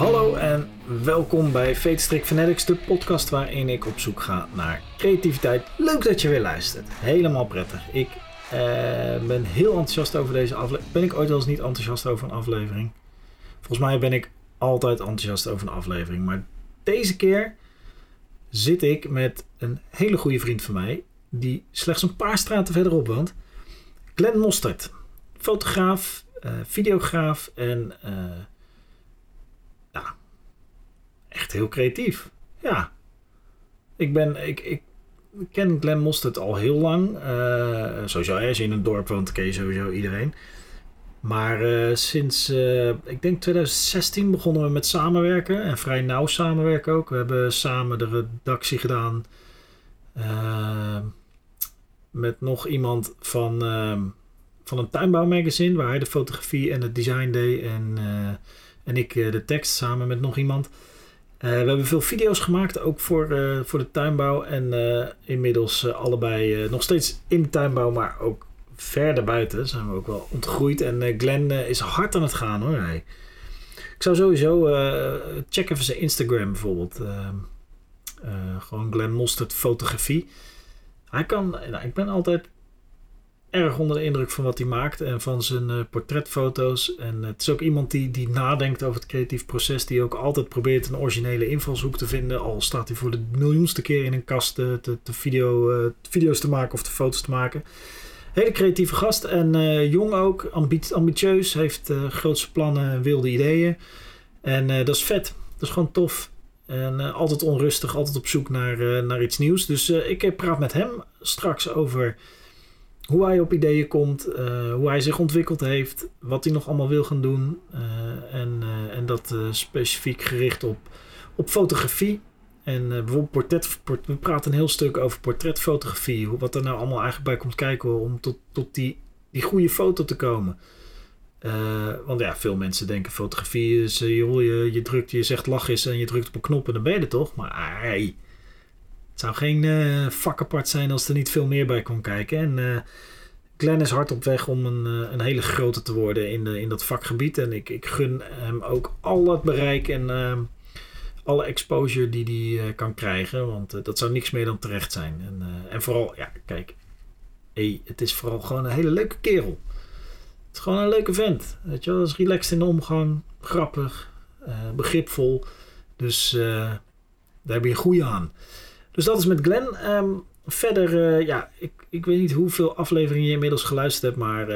Hallo en welkom bij Fate Fanatics, de podcast waarin ik op zoek ga naar creativiteit. Leuk dat je weer luistert. Helemaal prettig. Ik eh, ben heel enthousiast over deze aflevering. Ben ik ooit wel eens niet enthousiast over een aflevering? Volgens mij ben ik altijd enthousiast over een aflevering. Maar deze keer zit ik met een hele goede vriend van mij, die slechts een paar straten verderop woont. Glenn Mostert. Fotograaf, uh, videograaf en ja, echt heel creatief. Ja. Ik ben, ik, ik ken Glenn Mostert al heel lang. Uh, sowieso, als je in een dorp woont, ken sowieso iedereen. Maar uh, sinds, uh, ik denk 2016 begonnen we met samenwerken. En vrij nauw samenwerken ook. We hebben samen de redactie gedaan. Uh, met nog iemand van, ehm, van een tuinbouwmagazine. Waar hij de fotografie en het design deed. En, en ik de tekst samen met nog iemand. We hebben veel video's gemaakt. Ook voor, voor de tuinbouw. En inmiddels allebei nog steeds in de tuinbouw. Maar ook verder buiten zijn we ook wel ontgroeid. En Glenn is hard aan het gaan hoor. Ik zou sowieso check even zijn Instagram bijvoorbeeld. Gewoon Glenn Mostert fotografie. Hij kan, nou, ik ben altijd erg onder de indruk van wat hij maakt en van zijn portretfoto's. En het is ook iemand die, die nadenkt over het creatief proces, die ook altijd probeert een originele invalshoek te vinden. Al staat hij voor de miljoenste keer in een kast te, te, video, video's te maken of de foto's te maken. Hele creatieve gast en jong ook, ambitieus, heeft grootste plannen, wilde ideeën. En dat is vet, dat is gewoon tof. En altijd onrustig, altijd op zoek naar, naar iets nieuws. Dus ik praat met hem straks over hoe hij op ideeën komt, hoe hij zich ontwikkeld heeft, wat hij nog allemaal wil gaan doen. en, en dat specifiek gericht op, op fotografie. En bijvoorbeeld portret, port, we praten een heel stuk over portretfotografie. Wat er nou allemaal eigenlijk bij komt kijken om tot, tot die, die goede foto te komen. Want ja, veel mensen denken fotografie is, joh, je, je drukt, je zegt lach is en je drukt op een knop en dan ben je er toch. Maar het zou geen vak apart zijn als er niet veel meer bij kon kijken. En Glenn is hard op weg om een, een hele grote te worden in, in dat vakgebied. En ik, ik gun hem ook al het bereik en alle exposure die hij uh, kan krijgen. Want uh, dat zou niks meer dan terecht zijn. En, uh, en vooral, ja, kijk. Hey, het is vooral gewoon een hele leuke kerel. Het is gewoon een leuke vent. Weet je wel, is relaxed in de omgang. Grappig. begripvol. Dus daar heb je een goede aan. Dus dat is met Glenn. Um, verder, ja, ik, ik weet niet hoeveel afleveringen je inmiddels geluisterd hebt. Maar,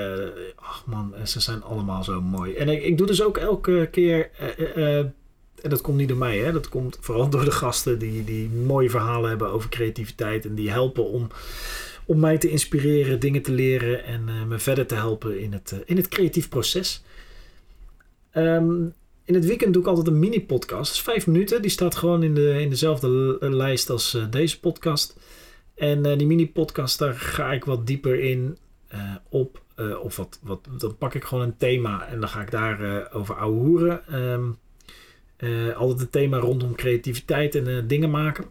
ach man, ze zijn allemaal zo mooi. En ik, ik doe dus ook elke keer en dat komt niet door mij, hè? dat komt vooral door de gasten die, die mooie verhalen hebben over creativiteit en die helpen om, om mij te inspireren, dingen te leren en me verder te helpen in het, in het creatief proces. Um, in het weekend doe ik altijd een mini-podcast. Dat is vijf minuten. Die staat gewoon in, de, in dezelfde lijst als uh, deze podcast. En die mini-podcast, daar ga ik wat dieper in op. of wat, wat, dan pak ik gewoon een thema en dan ga ik daar over ouwe hoeren. Um, altijd het thema rondom creativiteit en dingen maken.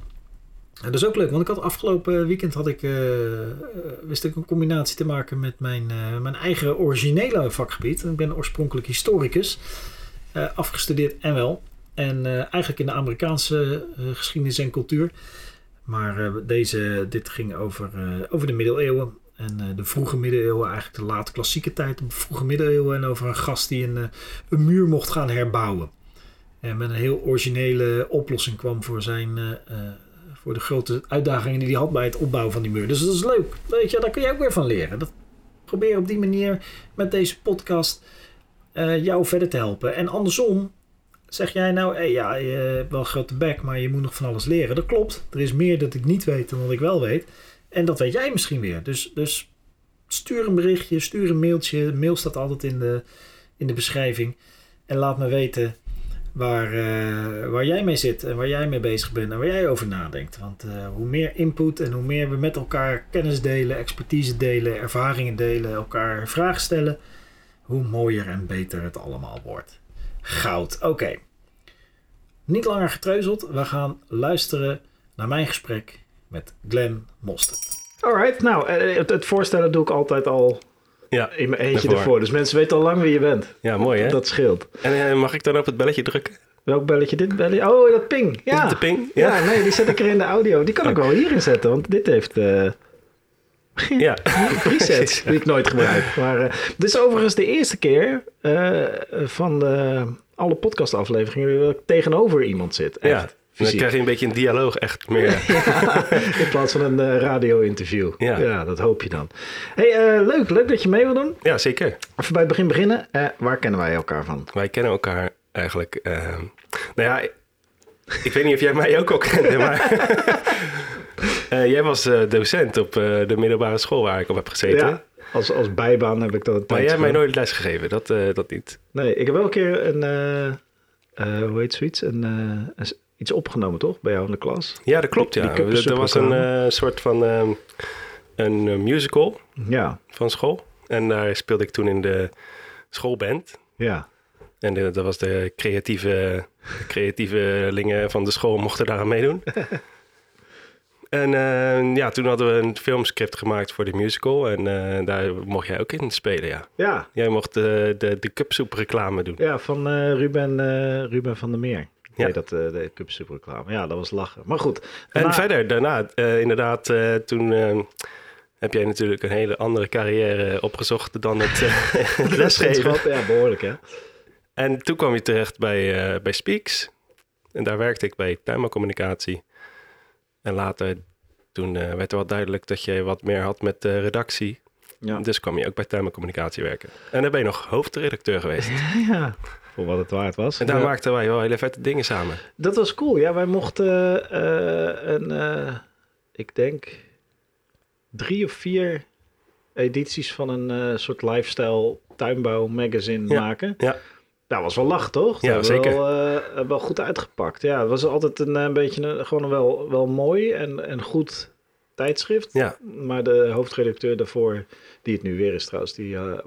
En dat is ook leuk, want ik had afgelopen weekend had ik, wist ik een combinatie te maken met mijn, mijn eigen originele vakgebied. Ik ben oorspronkelijk historicus, afgestudeerd en wel. En eigenlijk in de Amerikaanse geschiedenis en cultuur. Maar deze, dit ging over, over de middeleeuwen. En de vroege middeleeuwen, eigenlijk de late klassieke tijd, de vroege middeleeuwen. En over een gast die een, een muur mocht gaan herbouwen. En met een heel originele oplossing kwam voor, zijn, voor de grote uitdagingen die hij had bij het opbouwen van die muur. Dus dat is leuk. Weet je, daar kun je ook weer van leren. Dat probeer op die manier met deze podcast uh, jou verder te helpen. En andersom zeg jij nou, hey, ja, je hebt wel een grote bek, maar je moet nog van alles leren. Dat klopt. Er is meer dat ik niet weet dan wat ik wel weet. En dat weet jij misschien weer. Dus, dus stuur een berichtje, stuur een mailtje. De mail staat altijd in de, in de beschrijving. En laat me weten waar, uh, waar jij mee zit en waar jij mee bezig bent en waar jij over nadenkt. Want uh, hoe meer input en hoe meer we met elkaar kennis delen, expertise delen, ervaringen delen, elkaar vragen stellen, hoe mooier en beter het allemaal wordt. Goud. Oké. Niet langer getreuzeld. We gaan luisteren naar mijn gesprek met Glenn Mostert. Alright, nou, eh, het, voorstellen doe ik altijd al ja, in mijn eentje ervoor. Dus mensen weten al lang wie je bent. Ja, mooi hè? Dat scheelt. En uh, mag ik dan op het belletje drukken? Welk belletje? Dit belletje? Oh, dat ping. Ja. De ping? Ja. Ja. nee, die zet ik er in de audio. Die kan ik wel hierin zetten, want dit heeft eh Ja. presets die ik nooit gebruik. Maar eh, dit is overigens de eerste keer eh, van de, alle podcastafleveringen dat ik tegenover iemand zit. Echt, ja. Dan fysiek. krijg je een beetje een dialoog echt meer. Ja, in plaats van een eh, radio-interview. Ja. Ja. dat hoop je dan. hey, eh, leuk, leuk dat je mee wil doen. Ja, zeker. Even bij het begin beginnen. Eh, waar kennen wij elkaar van? Wij kennen elkaar eigenlijk. nou ja, ik, ik weet niet of jij mij ook al kende, maar. Eh, jij was eh, docent op eh, de middelbare school waar ik op heb gezeten. Ja, als, als bijbaan heb ik dat een Maar jij hebt mij nooit les gegeven, dat, dat niet. Nee, ik heb wel een keer een, hoe heet zoiets? Een, iets opgenomen, toch? Bij jou in de klas? Ja, dat klopt. Die- Ja. die er was een soort van ehm, een musical Ja, van school. En daar speelde ik toen in de schoolband. ja. En de- dat was de creatieve, creatievelingen van de school mochten daaraan meedoen. en eh, ja, toen hadden we een filmscript gemaakt voor de musical. En eh, daar mocht jij ook in spelen, ja. Ja, Jij mocht de, de, de cupsoep reclame doen. ja van eh, Ruben, eh, Ruben van der Meer. Ja. Ja. dat, eh, de Cup Super reclame. Ja, dat was lachen. Maar goed. En verder, daarna, eh, inderdaad, eh, toen eh, heb jij natuurlijk een hele andere carrière opgezocht dan het, eh, het lesgeven. Ja, behoorlijk hè. En toen kwam je terecht bij, eh, bij Speaks. En daar werkte ik bij tuinbouwcommunicatie. En later, toen eh, werd er wel duidelijk dat je wat meer had met de redactie. Ja. Dus kwam je ook bij tuinbouwcommunicatie werken. En dan ben je nog hoofdredacteur geweest. ja, voor wat het waard was. En daar Ja. maakten wij wel hele vette dingen samen. Dat was cool. Ja, wij mochten eh, een, eh, ik denk, drie of vier edities van een soort lifestyle tuinbouw magazine maken. Ja. Dat was wel lach, toch? Ja, Dat hebben we zeker. Wel, wel goed uitgepakt. Ja, het was altijd een, eh, beetje een, gewoon een wel, wel mooi en, en goed tijdschrift. Ja, Maar de hoofdredacteur daarvoor, die het nu weer is trouwens, die, eh,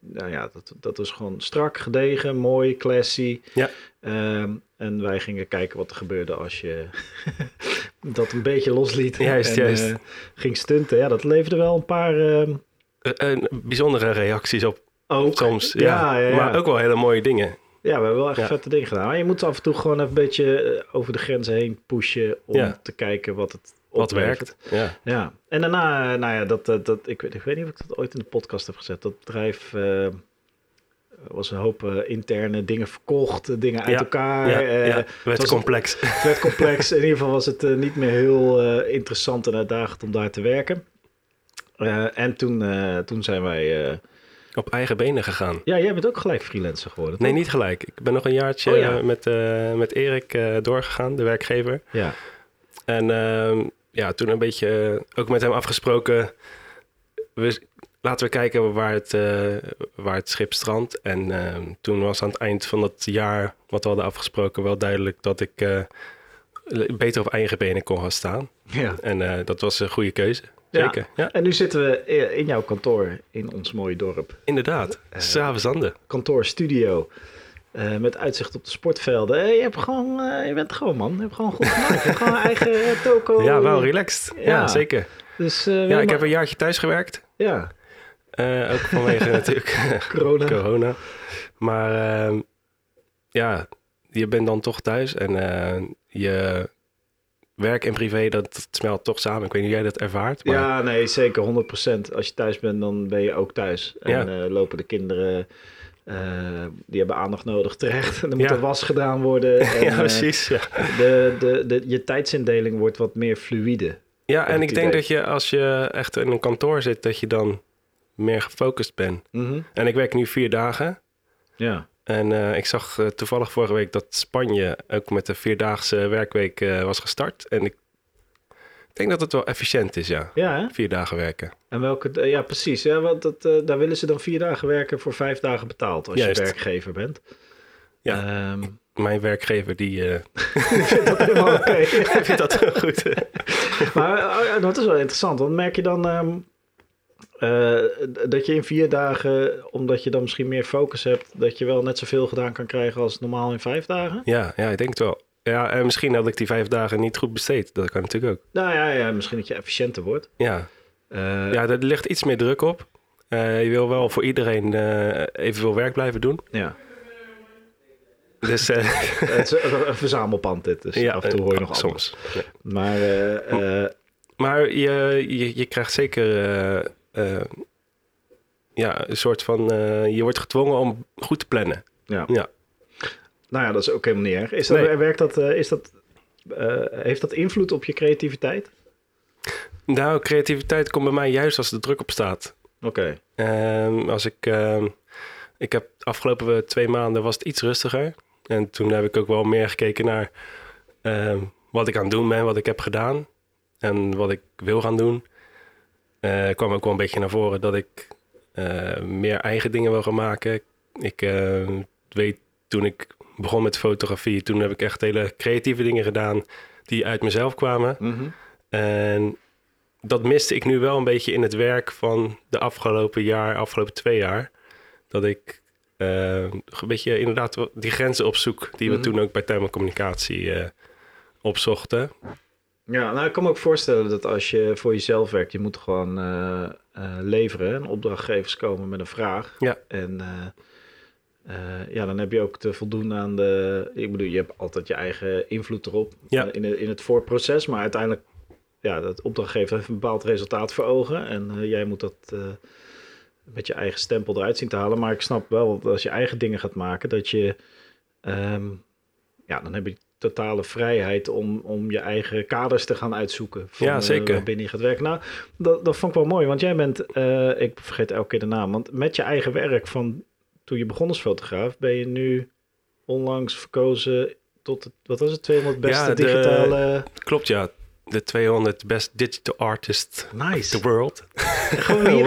nou ja, dat, dat was gewoon strak, gedegen, mooi, classy. Ja. Ehm, en wij gingen kijken wat er gebeurde als je dat een beetje losliet. Juist, en, juist. ging stunten. Ja, dat leverde wel een paar ehm, Eh, een bijzondere reacties op ook. soms. Ja, Ja, ja. Maar ook wel hele mooie dingen. Ja, we hebben wel echt vette dingen gedaan. Maar je moet af en toe gewoon even een beetje eh, over de grenzen heen pushen om te kijken wat het Wat werkt. Ja. Ja, en daarna, nou ja, dat, dat, ik, weet, ik weet niet of ik dat ooit in de podcast heb gezet. Dat bedrijf eh, was een hoop eh, interne dingen verkocht, dingen uit Ja, elkaar. ja, ja. het werd was- complex. Het werd complex. In ieder geval was het niet meer heel interessant en uitdagend om daar te werken. En toen, toen zijn wij... op eigen benen gegaan. ja, jij bent ook gelijk freelancer geworden, Nee, niet gelijk. Ik ben nog een jaartje Oh, ja. eh, met, eh, met Erik eh, doorgegaan, de werkgever. Ja, En ehm, ja, toen een beetje ook met hem afgesproken. We, laten we kijken waar het, waar het schip strandt. En ehm, toen was aan het eind van dat jaar, wat we hadden afgesproken, wel duidelijk dat ik beter op eigen benen kon gaan staan. ja. En dat was een goede keuze. Ja. Zeker. Ja, En nu zitten we eh, in jouw kantoor in ons mooie dorp. inderdaad. Eh, Savenzande. kantoor, studio. eh, met uitzicht op de sportvelden. Je, hebt gewoon, je bent gewoon man. Je hebt gewoon goed gemaakt. Je hebt gewoon een eigen toko. Ja, wel relaxed. Ja, Ja. zeker. Dus, Ja, ik maar- heb een jaartje thuis gewerkt. Ja, ook vanwege natuurlijk corona. corona. Maar ehm, ja, je bent dan toch thuis en je werk en privé, dat smelt toch samen. Ik weet niet hoe jij dat ervaart. Maar Ja, nee, zeker 100%. Als je thuis bent, dan ben je ook thuis. En Ja. eh, lopen de kinderen, eh, die hebben aandacht nodig terecht. En er moet Ja. er was gedaan worden. En, ja, eh, precies. Ja, de, de, de, je tijdsindeling wordt wat meer fluïde. ja en ik denk dat je als je echt in een kantoor zit, dat je dan meer gefocust bent. Mhm. En ik werk nu vier dagen. Ja. En eh, ik zag eh, toevallig vorige week dat Spanje ook met de vierdaagse werkweek eh, was gestart. En ik denk dat het wel efficiënt is, ja. Ja, hè? Vier dagen werken. En welke, ja, precies. Ja, want dat, daar willen ze dan vier dagen werken voor vijf dagen betaald als Juist. je werkgever bent. Ja. Ehm, Mijn werkgever, die ik vind dat helemaal oké. vindt dat heel goed. Maar oh dat is wel interessant. Want merk je dan ehm, eh, dat je in vier dagen, omdat je dan misschien meer focus hebt, dat je wel net zoveel gedaan kan krijgen als normaal in vijf dagen? Ja, ja, ik denk het wel. Ja, en misschien had ik die vijf dagen niet goed besteed. Dat kan natuurlijk ook. Nou ja, ja misschien dat je efficiënter wordt. Ja, Eh, ja er ligt iets meer druk op. Eh, je wil wel voor iedereen evenveel werk blijven doen. ja. Dus, Het is een, verzamelpand dit, dus af en toe hoor je nog soms. Ja. Maar Maar je, je, je krijgt zeker eh, ja, een soort van... eh, je wordt gedwongen om goed te plannen. ja. Ja. Nou ja, dat is ook helemaal niet erg. Is dat, Nee. werkt dat, eh, is dat, heeft dat invloed op je creativiteit? Nou, creativiteit komt bij mij juist als er druk op staat. Oké. Ehm, als ik, ehm, ik heb de afgelopen twee maanden was het iets rustiger. En toen heb ik ook wel meer gekeken naar ehm, wat ik aan het doen ben, wat ik heb gedaan en wat ik wil gaan doen. Eh kwam ook wel een beetje naar voren dat ik eh, meer eigen dingen wil gaan maken. Ik eh, weet toen ik begon met fotografie, toen heb ik echt hele creatieve dingen gedaan die uit mezelf kwamen. Mhm. En dat miste ik nu wel een beetje in het werk van de afgelopen jaar, afgelopen twee jaar. Dat ik een beetje inderdaad die grenzen opzoek die Mhm. we toen ook bij Thermo Communicatie opzochten. Ja, nou ik kan me ook voorstellen dat als je voor jezelf werkt, je moet gewoon eh, eh, leveren. En opdrachtgevers komen met een vraag. Ja. En eh, ja, dan heb je ook te voldoen aan de... Ik bedoel, je hebt altijd je eigen invloed erop Ja. in, het, in het voorproces. Maar uiteindelijk, ja, dat opdrachtgever heeft een bepaald resultaat voor ogen. En jij moet dat met je eigen stempel eruit zien te halen. Maar ik snap wel dat als je eigen dingen gaat maken, dat je... ehm, ja, dan heb je totale vrijheid om, om je eigen kaders te gaan uitzoeken. Van, Ja, eh, zeker. waarbinnen je gaat werken. Nou, dat, dat vond ik wel mooi, want jij bent, eh, ik vergeet elke keer de naam, want met je eigen werk van toen je begon als fotograaf, ben je nu onlangs verkozen tot, het, wat was het, 200 beste Ja, de- digitale... Klopt ja, de 200 best digital artist of Nice. the world. Gewoon hier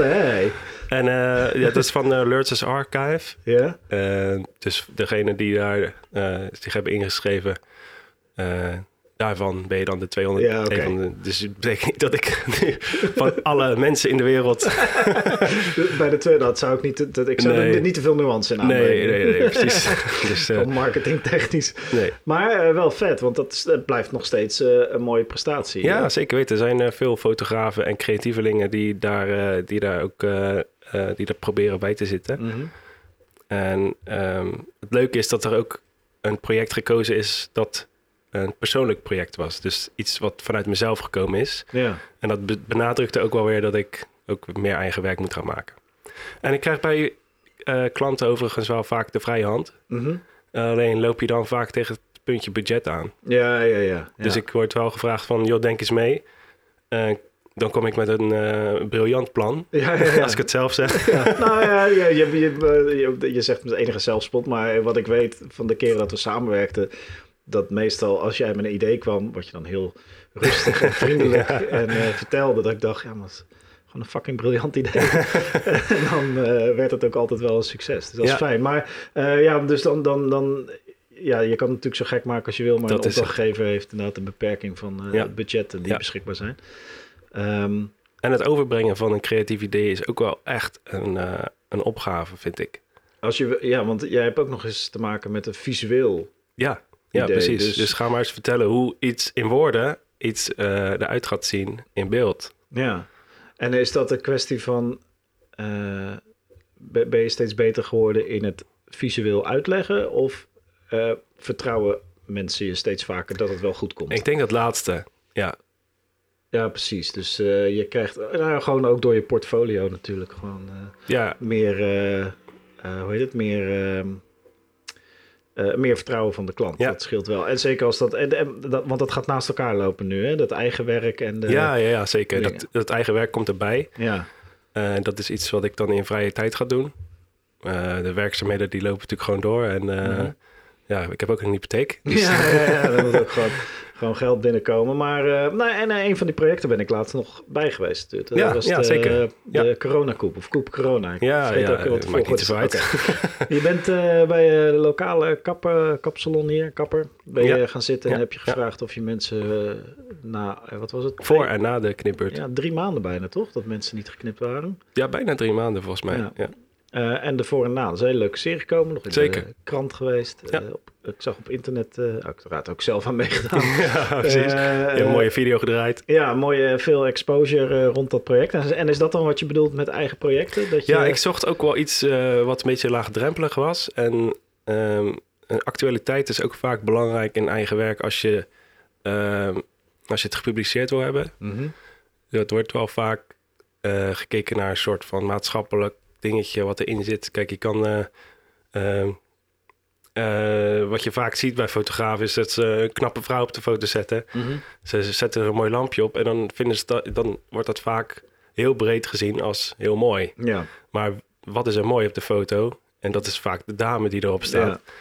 hè? En eh, ja, dat is van uh, Archive. Ja? Eh, dus degene die daar eh, zich hebben ingeschreven, daarvan ben je dan de 200. Ja, de, dus het betekent niet dat ik van alle mensen in de wereld. Bij de tweede, dat zou ik niet, dat, ik zou Nee. er niet te veel nuance in aanbrengen. nee, nee, nee, precies. dus, Van marketingtechnisch. nee. Maar wel vet, want dat, is- dat blijft nog steeds een mooie prestatie. Ja, zeker weten. Er zijn veel fotografen en creatievelingen die daar, die daar ook eh, die daar proberen bij te zitten. Mhm. En ehm, het leuke is dat er ook een project gekozen is dat een persoonlijk project was. Dus iets wat vanuit mezelf gekomen is. Ja. En dat be- benadrukte ook wel weer dat ik ook meer eigen werk moet gaan maken. En ik krijg bij eh, klanten overigens wel vaak de vrije hand. Mhm. alleen loop je dan vaak tegen het puntje budget aan. ja, ja, ja. Dus ik word wel gevraagd van, joh, denk eens mee. Eh, dan kom ik met een eh, briljant plan, Ja, ja, ja. als ik het zelf zeg. Nou ja, je, je, je, zegt met enige zelfspot, maar wat ik weet van de keren dat we samenwerkten, dat meestal als jij met een idee kwam, wat je dan heel rustig en vriendelijk en eh, vertelde, dat ik dacht, ja, maar het is gewoon een fucking briljant idee. en dan eh, werd het ook altijd wel een succes. Dus dat is fijn. Maar ja, dus dan, dan, dan, ja, je kan het natuurlijk zo gek maken als je wil, maar Dat een het. opdrachtgever heeft inderdaad een beperking van Ja. budgetten die Ja. beschikbaar zijn. Ehm, En het overbrengen van een creatief idee is ook wel echt een, eh, een opgave, vind ik. als je, ja, want jij hebt ook nog eens te maken met een visueel Ja, ja Idee, precies. dus- Dus... ga maar eens vertellen hoe iets in woorden iets eh, eruit gaat zien in beeld. Ja, en is dat een kwestie van... eh, ben je steeds beter geworden in het visueel uitleggen... of vertrouwen mensen je steeds vaker dat het wel goed komt? Ik denk dat laatste. Ja, Ja, precies. Dus eh, je krijgt nou, gewoon ook door je portfolio natuurlijk gewoon eh, ja, meer... eh, hoe heet het? Meer... ehm, eh, meer vertrouwen van de klant. Ja. Dat scheelt wel. En zeker als dat, en, en dat... Want dat gaat naast elkaar lopen nu, hè? Dat eigen werk en de... ja, ja, ja, zeker. dingen. Dat, dat eigen werk komt erbij. ja. Dat is iets wat ik dan in vrije tijd ga doen. De werkzaamheden die lopen natuurlijk gewoon door. En Mhm. ja, ik heb ook een hypotheek. Dus, Ja, ja, ja, er moet ook gewoon, gewoon geld binnenkomen. Maar uh, nou, en uh, een van die projecten ben ik laatst nog bij geweest. Dat ja, was ja de, zeker. De Ja. corona-koep of koep corona. Ik Ja, vergeet ja, ook wat maakt niet je bent uh, bij de lokale kapper, kapsalon hier, kapper, ben je Ja. gaan zitten en Ja, heb je ja. gevraagd of je mensen na, wat was het? Voor en na de knipbeurt. Ja. Ja, drie maanden bijna toch, dat mensen niet geknipt waren. bijna drie maanden volgens mij. Ja. Uh, en de voor en na. Dat is een hele leuke serie gekomen. Nog in Zeker. de krant geweest. Ja. Uh, op, ik zag op internet, uh, uiteraard ook zelf aan meegedaan. Ja, precies. Uh, een mooie video gedraaid. Ja, mooie veel exposure uh, rond dat project. En, en, is dat dan wat je bedoelt met eigen projecten? Dat je... Ja, ik zocht ook wel iets uh, wat een beetje laagdrempelig was. En um, een actualiteit is ook vaak belangrijk in eigen werk als je, ehm, als je het gepubliceerd wil hebben. Mhm. Dat wordt wel vaak eh, gekeken naar een soort van maatschappelijk dingetje wat erin zit. Kijk, je kan. eh, ehm, eh, wat je vaak ziet bij fotografen is dat ze een knappe vrouw op de foto zetten. Mhm. Ze, ze zetten er een mooi lampje op en dan, vinden ze dat, dan wordt dat vaak heel breed gezien als heel mooi. Ja. Maar wat is er mooi op de foto? En dat is vaak de dame die erop staat. Ja.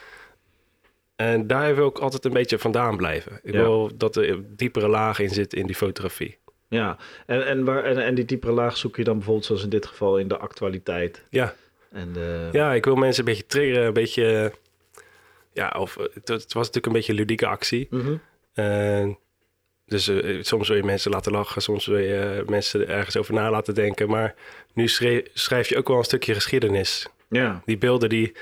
En daar wil ik altijd een beetje vandaan blijven. Ik Ja. wil dat er diepere laag in zit in die fotografie. Ja, en, en, waar, en, en die diepere laag zoek je dan bijvoorbeeld zoals in dit geval in de actualiteit. Ja, En de, ja ik wil mensen een beetje triggeren, een beetje... Ja, of het, het was natuurlijk een beetje een ludieke actie. Mhm. En dus eh, soms wil je mensen laten lachen, soms wil je eh, mensen ergens over na laten denken. Maar nu schreef, schrijf je ook wel een stukje geschiedenis. ja. Die beelden die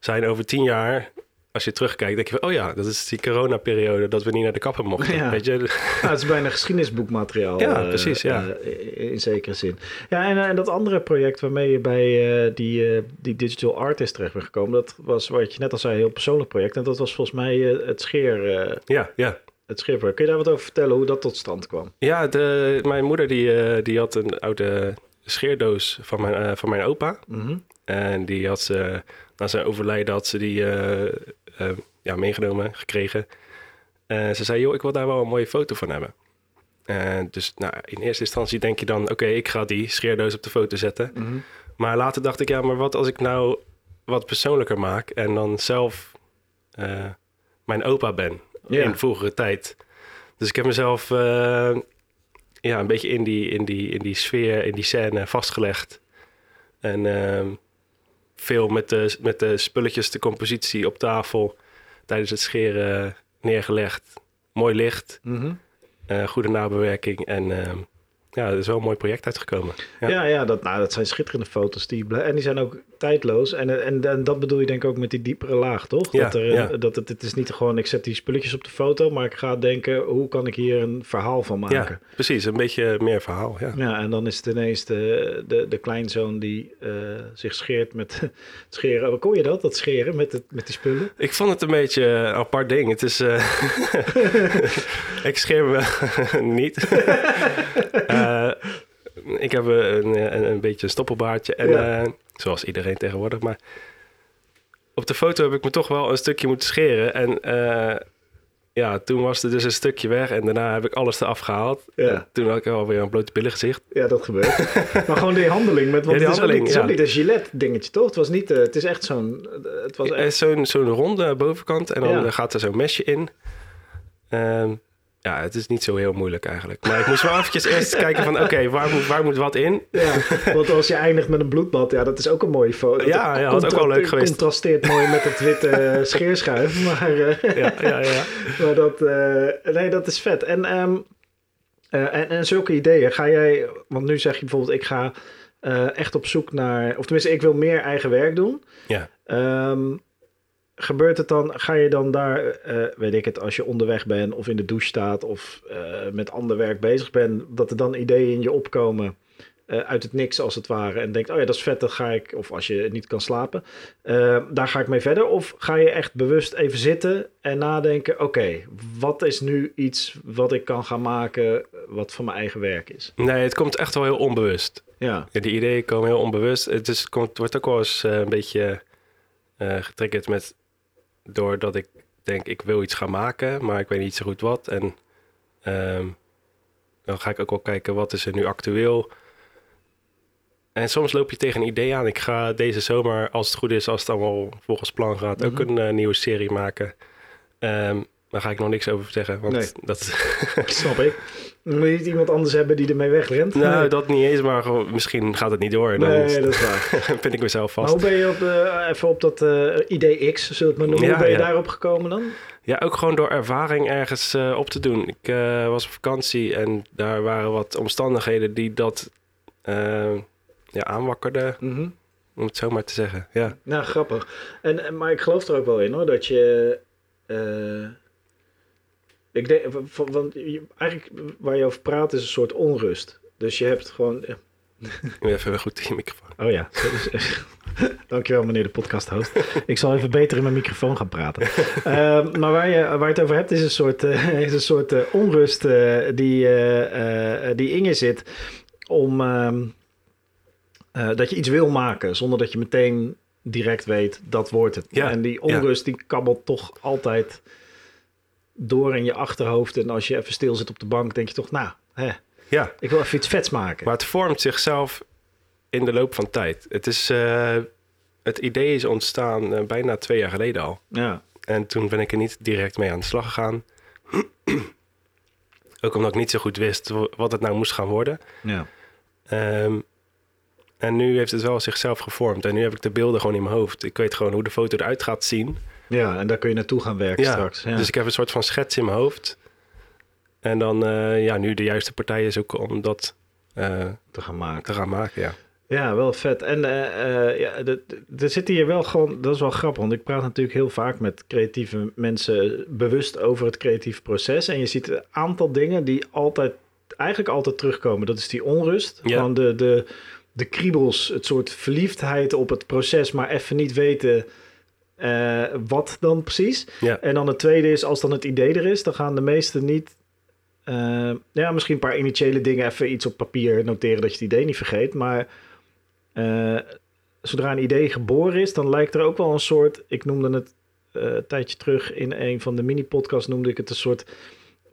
zijn over tien jaar, als je terugkijkt, denk je van, oh ja, dat is die coronaperiode dat we niet naar de kapper mochten. Ja. Weet je? Nou, het is bijna geschiedenisboekmateriaal. Ja, eh, precies, ja. eh, in zekere zin. Ja, en, en dat andere project waarmee je bij eh, die, eh, die digital artist terecht bent gekomen, dat was wat je net al zei, een heel persoonlijk project. En dat was volgens mij eh, het scheer. eh, Ja, ja. het scheerproject. Kun je daar wat over vertellen hoe dat tot stand kwam? Ja, de, mijn moeder die, eh, die had een oude scheerdoos van mijn, eh, van mijn opa. Mhm. En die had ze, na zijn overlijden had ze die eh, ja, meegenomen, gekregen. En ze zei, joh, ik wil daar wel een mooie foto van hebben. En dus nou, in eerste instantie denk je dan, oké, ik ga die scheerdoos op de foto zetten. Mhm. Maar later dacht ik, ja, maar wat als ik nou wat persoonlijker maak en dan zelf mijn opa ben in vroegere tijd. Dus ik heb mezelf ja, een beetje in die, in, die, in die sfeer, in die scène vastgelegd. En ehm, veel met de, met de spulletjes, de compositie op tafel tijdens het scheren neergelegd. Mooi licht, Mhm. eh, goede nabewerking en ehm, ja, er is wel een mooi project uitgekomen. Ja. Ja, ja, dat, nou, dat zijn schitterende foto's. Die, en die zijn ook tijdloos. En, en, en dat bedoel je denk ik ook met die diepere laag, toch? Ja, dat, er, ja. dat het, het is niet gewoon, ik zet die spulletjes op de foto, maar ik ga denken, hoe kan ik hier een verhaal van maken? Ja, precies. Een beetje meer verhaal. Ja. Ja, en dan is het ineens de, de, de kleinzoon die eh, zich scheert met het scheren. Hoe kon je dat, dat scheren met, het, met die spullen? Ik vond het een beetje een apart ding. Het is. eh, ik scheer me niet. Ik heb een, een, een beetje een stoppelbaardje. En, Ja. eh, zoals iedereen tegenwoordig. Maar op de foto heb ik me toch wel een stukje moeten scheren. En eh, ja, toen was er dus een stukje weg. En daarna heb ik alles eraf gehaald. Ja. En toen had ik alweer een blote billen gezicht. Ja, dat gebeurt. maar gewoon die handeling. Met, want Ja, die het is ook handeling, niet, het is ja. niet een gilet dingetje, toch? Het was niet, eh, het is echt zo'n, het was echt, zo'n zo'n ronde bovenkant en dan eh, gaat er zo'n mesje in. Ehm, ja, het is niet zo heel moeilijk eigenlijk. Maar ik moest wel eventjes eerst kijken van... oké, waar, moet, waar moet wat in? Ja, want als je eindigt met een bloedbad, ja, dat is ook een mooie foto. Ja, ja, dat ook wel leuk geweest. contrasteert mooi met het witte eh, scheerschuif. Maar, eh, Ja, ja, ja. maar dat, eh, nee, dat is vet. En, ehm, eh, en, en zulke ideeën, ga jij, want nu zeg je bijvoorbeeld, ik ga echt op zoek naar, of tenminste, ik wil meer eigen werk doen. ja. Ehm, gebeurt het dan, ga je dan daar, eh, weet ik het, als je onderweg bent of in de douche staat of eh, met ander werk bezig bent, dat er dan ideeën in je opkomen eh, uit het niks als het ware en denkt, oh ja, dat is vet, dat ga ik, of als je niet kan slapen, eh, daar ga ik mee verder. Of ga je echt bewust even zitten en nadenken, oké, wat is nu iets wat ik kan gaan maken wat van mijn eigen werk is? Nee, het komt echt wel heel onbewust. Ja, Ja, die ideeën komen heel onbewust. Het, is, komt, wordt ook wel eens eh, een beetje eh getriggerd met... doordat ik denk, ik wil iets gaan maken, maar ik weet niet zo goed wat. En ehm, dan ga ik ook wel kijken, wat is er nu actueel? En soms loop je tegen een idee aan. Ik ga deze zomer, als het goed is, als het allemaal volgens plan gaat... ook Mhm. een eh, nieuwe serie maken. Ehm, daar ga ik nog niks over zeggen, want Nee. dat... snap ik. Dan moet je niet iemand anders hebben die ermee wegrent. nou, Nee. dat niet eens, maar gewoon, misschien gaat het niet door. Dan Nee, dat is waar. vind ik mezelf Maar vast. hoe ben je op, eh, even op dat eh, idee X, zullen we het maar noemen, Ja, hoe ben je ja. daarop gekomen dan? Ja, ook gewoon door ervaring ergens eh, op te doen. Ik eh, was op vakantie en daar waren wat omstandigheden die dat eh, ja, aanwakkerden, om het zo maar te zeggen. Ja, Nou, grappig. En, en- maar ik geloof er ook wel in hoor, dat je... eh, ik denk, want eigenlijk waar je over praat is een soort onrust. Dus je hebt gewoon... moet even goed in je microfoon. Oh ja, Dankjewel, meneer de podcast host. Ik zal even beter in mijn microfoon gaan praten. Uh, maar waar je, waar je het over hebt, is een soort, uh, is een soort uh, onrust die, die in je zit. Om ehm, dat je iets wil maken, zonder dat je meteen direct weet dat wordt het. Ja, en die onrust, die kabbelt toch altijd door in je achterhoofd. En als je even stil zit op de bank, denk je toch, nou, hè, ja. ik wil even iets vets maken. Maar het vormt zichzelf in de loop van tijd. Het, is, uh, het idee is ontstaan uh, bijna twee jaar geleden al. Ja. En toen ben ik er niet direct mee aan de slag gegaan. Ook omdat ik niet zo goed wist wat het nou moest gaan worden. Ja. Um, en nu heeft het wel zichzelf gevormd. En nu heb ik de beelden gewoon in mijn hoofd. Ik weet gewoon hoe de foto eruit gaat zien. Ja, en daar kun je naartoe gaan werken ja, straks. Ja. Dus ik heb een soort van schets in mijn hoofd. En dan, uh, ja, nu de juiste partij is ook om dat uh, te gaan maken. Te gaan maken, ja. Ja, wel vet. En uh, ja, er zit hier wel gewoon, dat is wel grappig, want ik praat natuurlijk heel vaak met creatieve mensen bewust over het creatieve proces. En je ziet een aantal dingen die altijd, eigenlijk altijd terugkomen. Dat is die onrust, ja. gewoon de, de, de kriebels, het soort verliefdheid op het proces, maar even niet weten uh, wat dan precies. Ja. En dan het tweede is, als dan het idee er is, dan gaan de meesten niet. Uh, ja, misschien een paar initiële dingen, even iets op papier noteren dat je het idee niet vergeet. Maar uh, zodra een idee geboren is, dan lijkt er ook wel een soort. Ik noemde het een tijdje terug in een van de mini-podcasts, noemde ik het een soort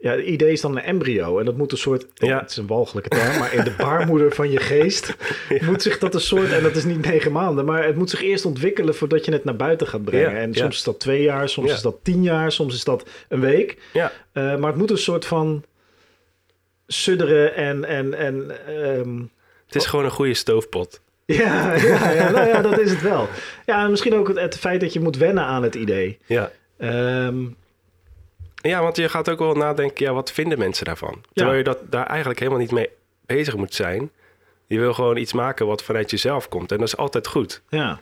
ja, het idee is dan een embryo. En dat moet een soort, ja. het is een walgelijke term, maar in de baarmoeder van je geest ja. moet zich dat een soort, en dat is niet negen maanden, maar het moet zich eerst ontwikkelen voordat je het naar buiten gaat brengen. Ja, en soms is dat twee jaar, soms is dat tien jaar, soms is dat een week. Ja. Uh, maar het moet een soort van sudderen en... en, en um, het is gewoon een goede stoofpot. Ja, ja, ja, nou ja, dat is het wel. Ja, en misschien ook het, het feit dat je moet wennen aan het idee. Ja. Um, ja, want je gaat ook wel nadenken, ja, wat vinden mensen daarvan? Terwijl je dat daar eigenlijk helemaal niet mee bezig moet zijn. Je wil gewoon iets maken wat vanuit jezelf komt. En dat is altijd goed. Ja,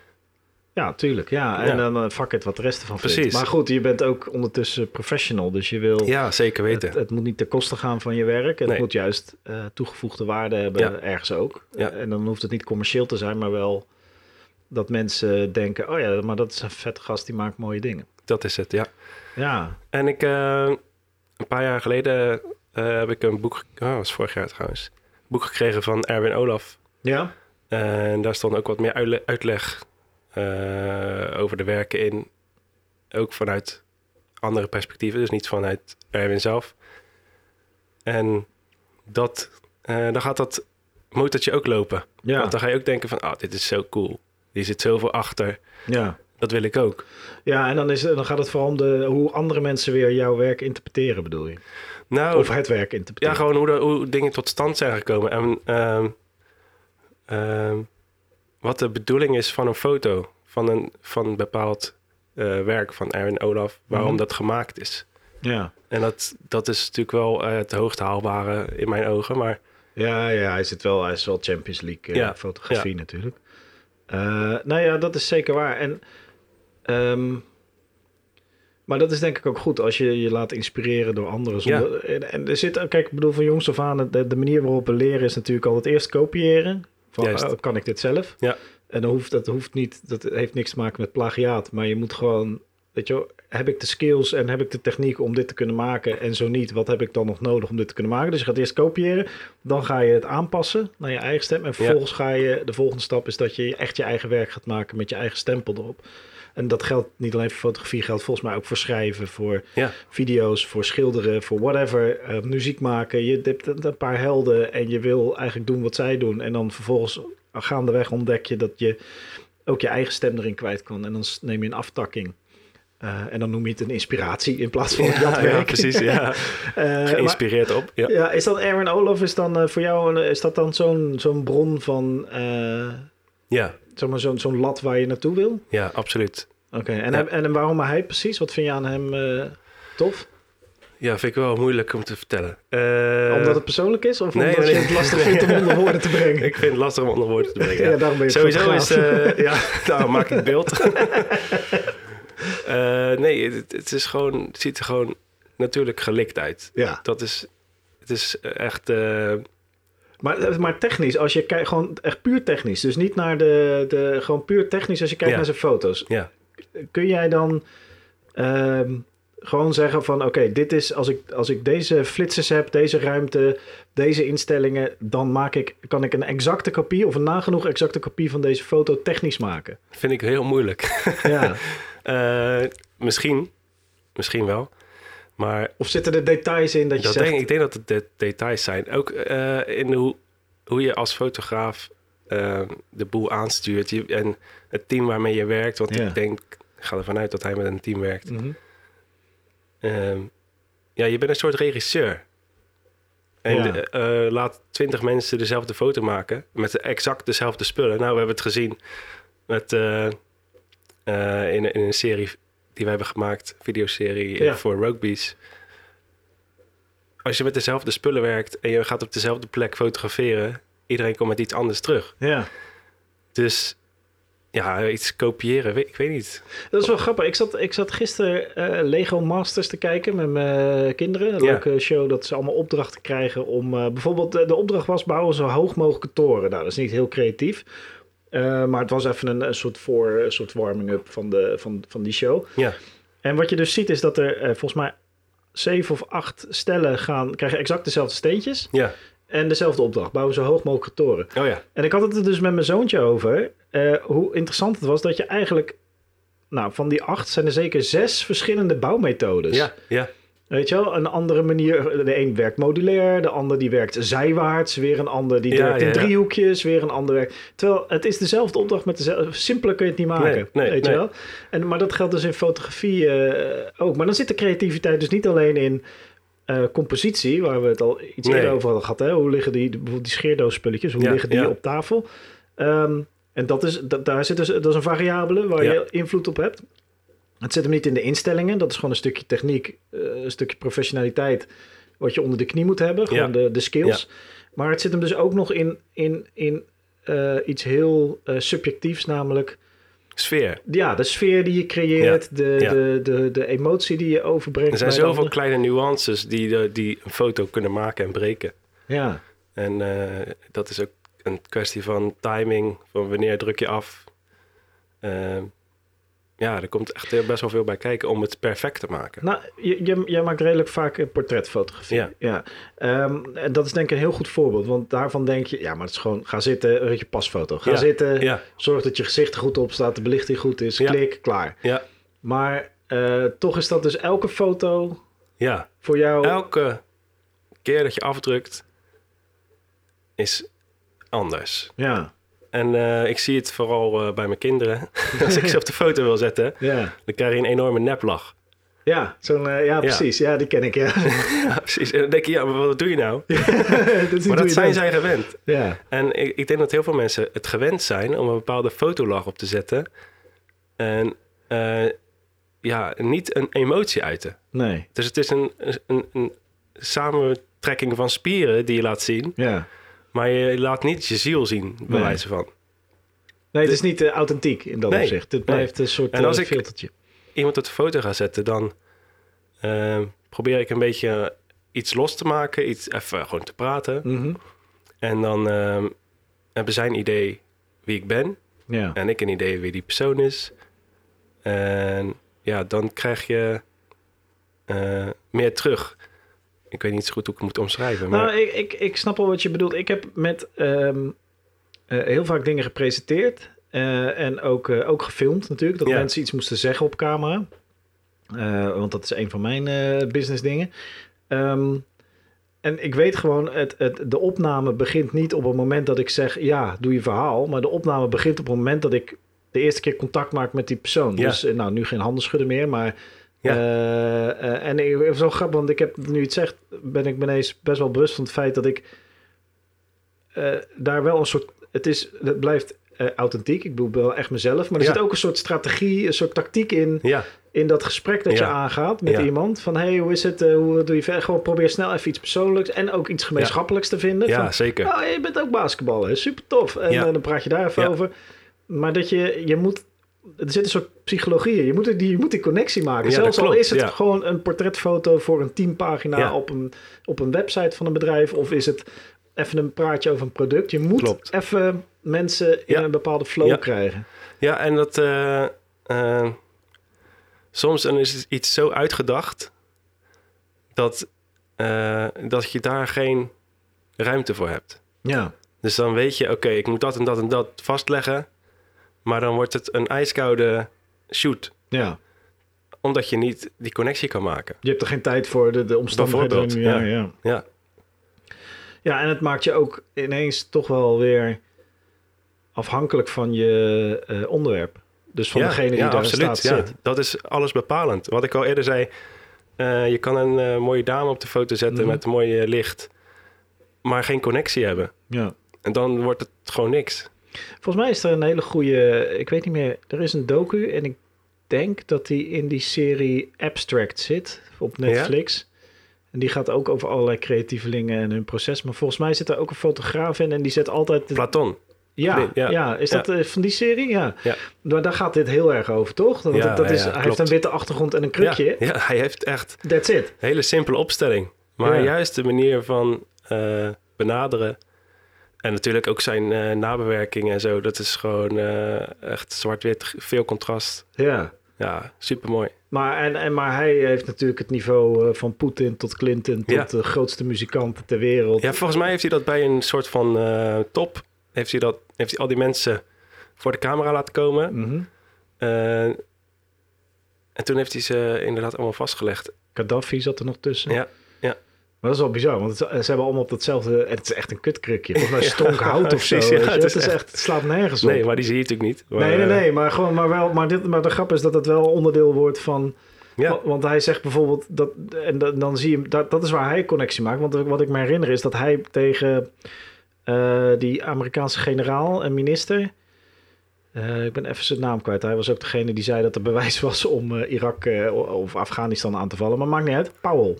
ja tuurlijk. Ja. En Ja. dan uh, fuck it wat de rest ervan vindt. Precies. Maar goed, je bent ook ondertussen professional. Dus je wil... Ja, zeker weten. Het, het moet niet ten koste gaan van je werk. Het Nee. moet juist eh, toegevoegde waarde hebben Ja. ergens ook. Ja. Eh, en dan hoeft het niet commercieel te zijn, maar wel dat mensen denken... oh ja, maar dat is een vette gast, die maakt mooie dingen. Dat is het, ja. Ja, En ik, eh, een paar jaar geleden eh, heb ik een boek, oh, was vorig jaar trouwens, een boek gekregen van Erwin Olaf. ja, En daar stond ook wat meer uitle- uitleg eh, over de werken in. Ook vanuit andere perspectieven, dus niet vanuit Erwin zelf. En dat, dan gaat dat motortje ook lopen. ja, Want dan ga je ook denken van, ah, dit is zo cool. Hier zit zoveel achter. ja. Dat wil ik ook. Ja, en dan, is, dan gaat het vooral om de, hoe andere mensen weer jouw werk interpreteren, bedoel je? Nou, Of het werk Ja, interpreteren. gewoon hoe, de, hoe dingen tot stand zijn gekomen. En ehm, ehm, wat de bedoeling is van een foto, van een, van een bepaald eh, werk van Erwin Olaf, waarom Mhm. dat gemaakt is. Ja. En dat, dat is natuurlijk wel eh, het hoogst haalbare in mijn ogen. Maar Ja, ja, hij zit wel, hij is wel Champions League eh, Ja, fotografie natuurlijk. Nou ja, dat is zeker waar. En, ehm, maar dat is denk ik ook goed als je je laat inspireren door anderen. Zonder, en, en er zit, kijk, ik bedoel van jongs af aan, de, de manier waarop we leren is natuurlijk altijd eerst kopiëren. Van, Juist. oh, kan ik dit zelf? Ja. En dan hoeft, dat hoeft niet, dat heeft niks te maken met plagiaat. Maar je moet gewoon, weet je wel, heb ik de skills en heb ik de techniek om dit te kunnen maken? En zo niet, wat heb ik dan nog nodig om dit te kunnen maken? Dus je gaat eerst kopiëren, dan ga je het aanpassen naar je eigen stem. En vervolgens ga je, de volgende stap is dat je echt je eigen werk gaat maken met je eigen stempel erop. En dat geldt niet alleen voor fotografie, geldt volgens mij ook voor schrijven, voor ja, video's, voor schilderen, voor whatever, eh, muziek maken. Je hebt een paar helden en je wil eigenlijk doen wat zij doen. En dan vervolgens gaandeweg ontdek je dat je ook je eigen stem erin kwijt kan. En dan neem je een aftakking. Eh, en dan noem je het een inspiratie in plaats van ja, dat ja, precies. Ja. Eh, maar- Geïnspireerd op. Ja. ja, is dat Erwin Olaf, is dan voor jou een, is dat dan zo'n zo'n bron van, Ja, zeg maar zo'n zo'n lat waar je naartoe wil? ja, absoluut. Oké, en, Ja. en waarom hij precies? Wat vind je aan hem eh, tof? Ja, vind ik wel moeilijk om te vertellen. Eh, Omdat het persoonlijk is? Of nee, omdat nee, je het lastig nee. vindt om onder woorden te brengen? Ik vind het lastig om onder woorden te brengen. ja, daarom ben je Sowieso is, eh ja, nou maak ik beeld. Nee, het, het is gewoon, het ziet er gewoon natuurlijk gelikt uit. Ja, Dat is, het is echt, Maar, maar technisch, als je kijkt, gewoon echt puur technisch. Dus niet naar de, de gewoon puur technisch als je kijkt Ja. naar zijn foto's. Ja. Kun jij dan ehm, gewoon zeggen van oké, dit is als ik, als ik deze flitsers heb, deze ruimte, deze instellingen, dan maak ik, kan ik een exacte kopie of een nagenoeg exacte kopie van deze foto technisch maken. Vind ik heel moeilijk. Ja. Eh, misschien. Misschien wel. Maar of zitten er details in dat je dat zegt... denk, ik denk dat het de details zijn. Ook eh, in hoe, hoe je als fotograaf eh, de boel aanstuurt. Je, en het team waarmee je werkt. Want Ja. ik denk, ik ga ervan uit dat hij met een team werkt. Mhm. Ehm, ja, je bent een soort regisseur. En Ja. de- eh, laat twintig mensen dezelfde foto maken met exact dezelfde spullen. Nou, we hebben het gezien met, in, in een serie die we hebben gemaakt, videoserie Ja. voor rugby's. Als je met dezelfde spullen werkt en je gaat op dezelfde plek fotograferen, iedereen komt met iets anders terug. Ja. Dus ja, iets kopiëren, ik weet niet. Dat is wel grappig. Ik zat, ik zat gisteren eh, Lego Masters te kijken met mijn kinderen. Een Ja. leuke show dat ze allemaal opdrachten krijgen om... eh, bijvoorbeeld, eh, de opdracht was bouwen zo hoog mogelijke toren. Nou, dat is niet heel creatief. Eh, maar het was even een, een soort, voor, een soort warming-up van, de, van, van die show. Ja, En wat je dus ziet is dat er eh, volgens mij zeven of acht stellen gaan, krijgen exact dezelfde steentjes. ja, En dezelfde opdracht, bouwen zo hoog mogelijke toren. oh ja, En ik had het er dus met mijn zoontje over. eh, hoe interessant het was dat je eigenlijk. Nou, van die acht zijn er zeker zes verschillende bouwmethodes. ja, ja, Weet je wel, een andere manier. De een werkt modulair, de ander die werkt zijwaarts, weer een ander die Ja, werkt in ja, driehoekjes, weer een ander werkt. Terwijl het is dezelfde opdracht met dezelfde. Simpeler kun je het niet maken. Nee, nee, weet je wel? En, maar dat geldt dus in fotografie eh, ook. Maar dan zit de creativiteit dus niet alleen in. eh, compositie, waar we het al iets eerder over hadden gehad. Hè? Hoe liggen die, bijvoorbeeld die scheerdoosspulletjes, hoe Ja, liggen die op tafel? Ehm, en dat is, dat, daar zit dus, dat is een variabele waar je invloed op hebt. Het zit hem niet in de instellingen. Dat is gewoon een stukje techniek, eh, een stukje professionaliteit. Wat je onder de knie moet hebben. Gewoon Ja. de, de skills. Maar het zit hem dus ook nog in, in, in eh, iets heel eh, subjectiefs. Namelijk sfeer. ja, de sfeer die je creëert. De, Ja. De, de, de emotie die je overbrengt. Er zijn zoveel kleine nuances die, die een foto kunnen maken en breken. Ja, En dat is ook een kwestie van timing, van wanneer druk je af. Ehm, ja, er komt echt best wel veel bij kijken om het perfect te maken. nou, je, je, jij maakt redelijk vaak eh, portretfotografie. Ja. Ehm, en dat is denk ik een heel goed voorbeeld. Want daarvan denk je, ja, maar het is gewoon, ga zitten, een je pasfoto. Ga Ja. zitten, Ja, zorg dat je gezicht er goed op staat, de belichting goed is, Ja. klik, klaar. ja, Maar eh, toch is dat dus elke foto ja. voor jou... Elke keer dat je afdrukt is anders. Ja, En eh, ik zie het vooral eh, bij mijn kinderen. Als ik ze op de foto wil zetten, ja. dan krijg je een enorme neplach. Ja, zo'n, eh, ja, precies. Ja, die ken ik, ja. Ja, precies. En dan denk je, ja, maar wat doe je nou? dat Maar dat zijn zij gewend. Ja, En ik, ik denk dat heel veel mensen het gewend zijn om een bepaalde fotolach op te zetten. En ja, niet een emotie uiten. nee. Dus het is een, een, een samentrekking van spieren die je laat zien. Ja. Maar je laat niet je ziel zien, bij Nee. wijze van. Nee, het is niet eh, authentiek in dat Nee, opzicht. Het nee. blijft een soort En als eh, ik-. Iemand op de foto gaat zetten, dan eh, probeer ik een beetje iets los te maken. Iets even gewoon te praten. Mhm. En dan eh, hebben zij een idee wie ik ben. Ja. En ik een idee wie die persoon is. En ja, dan krijg je meer terug. Ik weet niet zo goed hoe ik het moet omschrijven. Maar Nou, ik, ik, ik snap wel wat je bedoelt. Ik heb met ehm, eh, heel vaak dingen gepresenteerd. eh, en ook, eh, ook gefilmd natuurlijk. Dat Ja. mensen iets moesten zeggen op camera. Want dat is een van mijn business dingen. Ehm, en ik weet gewoon, het, het, de opname begint niet op het moment dat ik zeg... ja, doe je verhaal. Maar de opname begint op het moment dat ik de eerste keer contact maak met die persoon. Ja. Dus nou, nu geen handen schudden meer, maar... Ja. Eh, en ik, wel grappig, want ik heb, nu het zegt, ben ik me ineens best wel bewust van het feit dat ik eh, daar wel een soort... Het, is, het blijft eh, authentiek, ik bedoel wel echt mezelf. Maar er Ja. zit ook een soort strategie, een soort tactiek in, ja, in dat gesprek dat je aangaat met iemand. Van, hey, hoe is het? hoe doe je verder? Gewoon probeer snel even iets persoonlijks en ook iets gemeenschappelijks te vinden. ja Van, zeker. Oh, je bent ook basketballer. Super tof. En eh, dan praat je daar even over. Maar dat je, je moet... Er zit een soort psychologie in. Je moet die, je moet die connectie maken. Ja, Zelfs al is het ja. gewoon een portretfoto voor een teampagina Ja. op, een, op een website van een bedrijf. Of is het even een praatje over een product. Je moet Klopt. even mensen in een bepaalde flow krijgen. Ja, en dat... eh, eh, soms dan is het iets zo uitgedacht... dat, eh, dat je daar geen ruimte voor hebt. Ja. Dus dan weet je, oké, ik moet dat en dat en dat vastleggen. Maar dan wordt het een ijskoude shoot. Ja. Omdat je niet die connectie kan maken. Je hebt er geen tijd voor, de, de omstandigheden. Ja, ja. ja. Ja, ja, en het maakt je ook ineens toch wel weer afhankelijk van je eh, onderwerp. Dus van ja, degene die ja, daar absoluut. staat ja. zit. Dat is alles bepalend. Wat ik al eerder zei, eh, je kan een eh, mooie dame op de foto zetten Mhm. met een mooie licht. Maar geen connectie hebben. Ja. En dan wordt het gewoon niks. Volgens mij is er een hele goede, ik weet niet meer, er is een docu en ik denk dat die in die serie Abstract zit op Netflix. En die gaat ook over allerlei creatievelingen en hun proces. Maar volgens mij zit er ook een fotograaf in en die zet altijd... de- Platon. ja, nee, ja. ja. is Ja. dat eh, van die serie? Ja. Ja. Maar daar gaat dit heel erg over, toch? Want Ja, dat, dat is, hij klopt. heeft een witte achtergrond en een krukje. Ja, hij heeft echt That's it. een hele simpele opstelling. Maar juist de manier van eh, benaderen. En natuurlijk ook zijn eh, nabewerking en zo. Dat is gewoon eh, echt zwart-wit, veel contrast. Ja. Ja, supermooi. Maar, en, en, maar hij heeft natuurlijk het niveau eh, van Poetin tot Clinton... tot Ja. de grootste muzikanten ter wereld. Ja, volgens mij heeft hij dat bij een soort van top. Heeft hij, dat, heeft hij al die mensen voor de camera laten komen. Mhm. En toen heeft hij ze inderdaad allemaal vastgelegd. Gaddafi zat er nog tussen. Ja. Maar dat is wel bizar, want het, ze hebben allemaal op datzelfde... Het is echt een kutkrukje. Volgens mij stronk hout of zo. ja, het het, is echt, het slaat nergens op. Nee, maar die zie je natuurlijk niet. Maar, nee, nee, eh, nee. Maar, gewoon, maar, wel, maar, dit, maar de grap is dat het wel onderdeel wordt van... Ja, wa- Want hij zegt bijvoorbeeld... Dat, en dan, dan zie je... Dat, dat is waar hij connectie maakt. Want wat ik me herinner is dat hij tegen... eh, die Amerikaanse generaal en minister... eh, ik ben even zijn naam kwijt. Hij was ook degene die zei dat er bewijs was om Irak of Afghanistan aan te vallen. Maar maakt niet uit. Powell.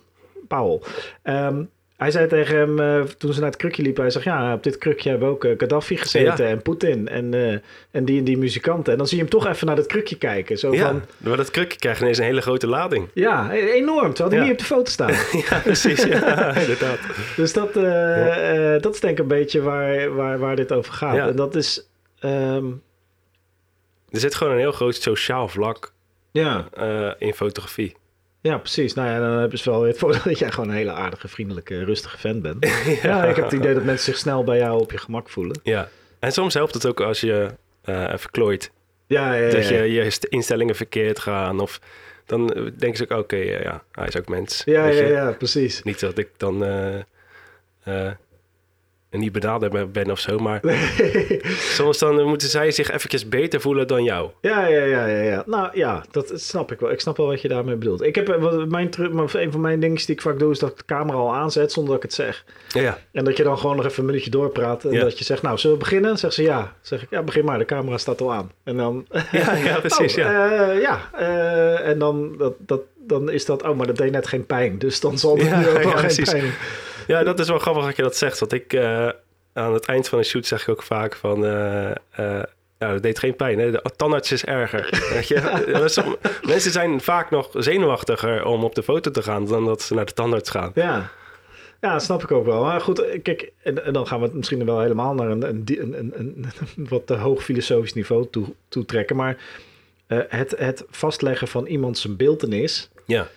Powell. Ehm, hij zei tegen hem, eh, toen ze naar het krukje liepen, hij zegt, ja, op dit krukje hebben ook eh, Gaddafi gezeten en Poetin en, eh, en die en die muzikanten. En dan zie je hem toch even naar dat krukje kijken. Zo ja. van, maar dat krukje krijgt ineens een hele grote lading. ja, e- enorm, terwijl hij Ja. niet op de foto staat. ja, precies. Ja, inderdaad. dus dat, dat is denk ik een beetje waar, waar, waar dit over gaat. Ja. En dat is, ehm, Er zit gewoon een heel groot sociaal vlak ja, in fotografie. Ja, precies. Nou ja, dan hebben ze wel weer het voordeel dat jij gewoon een hele aardige, vriendelijke, rustige fan bent. ja. ik heb het idee dat mensen zich snel bij jou op je gemak voelen. Ja. En soms helpt het ook als je eh even klooit. Ja, ja, ja. Dat je je st- instellingen verkeerd gaan. Of dan eh, denken ze ook, oké, eh, ja, hij is ook mens. Ja, ja, ja, precies. Niet dat ik dan eh, eh, niet benaderbaar ben of zo. Maar soms dan moeten zij zich eventjes beter voelen dan jou. Ja, ja, ja, ja, ja. Nou ja, dat snap ik wel. Ik snap wel wat je daarmee bedoelt. Ik heb eh, wat- mijn, een van mijn dingen die ik vaak doe, is dat ik de camera al aanzet zonder dat ik het zeg. Ja, En dat je dan gewoon nog even een minuutje doorpraat. En Ja. dat je zegt, nou, zullen we beginnen? Zeg ze ja. Zeg ik, ja, begin maar. De camera staat al aan. En dan... ja, ja precies. oh, ja. eh, ja. eh, en dan, dat, dat, dan is dat, oh, maar dat deed net geen pijn. Dus dan zal het Ja, nu ook wel geen precies. pijn. Ja, dat is wel grappig dat je dat zegt. Want ik eh, aan het eind van een shoot zeg ik ook vaak van... ja, dat deed geen pijn. Hè? De tandarts is erger. Weet je? Mensen zijn vaak nog zenuwachtiger om op de foto te gaan... dan dat ze naar de tandarts gaan. Ja. Ja, snap ik ook wel. Maar goed, kijk, en, en dan gaan we het misschien wel helemaal naar een, een, een, wat te hoog filosofisch niveau toe, toe trekken. Maar het, het vastleggen van iemand zijn beeltenis Ja,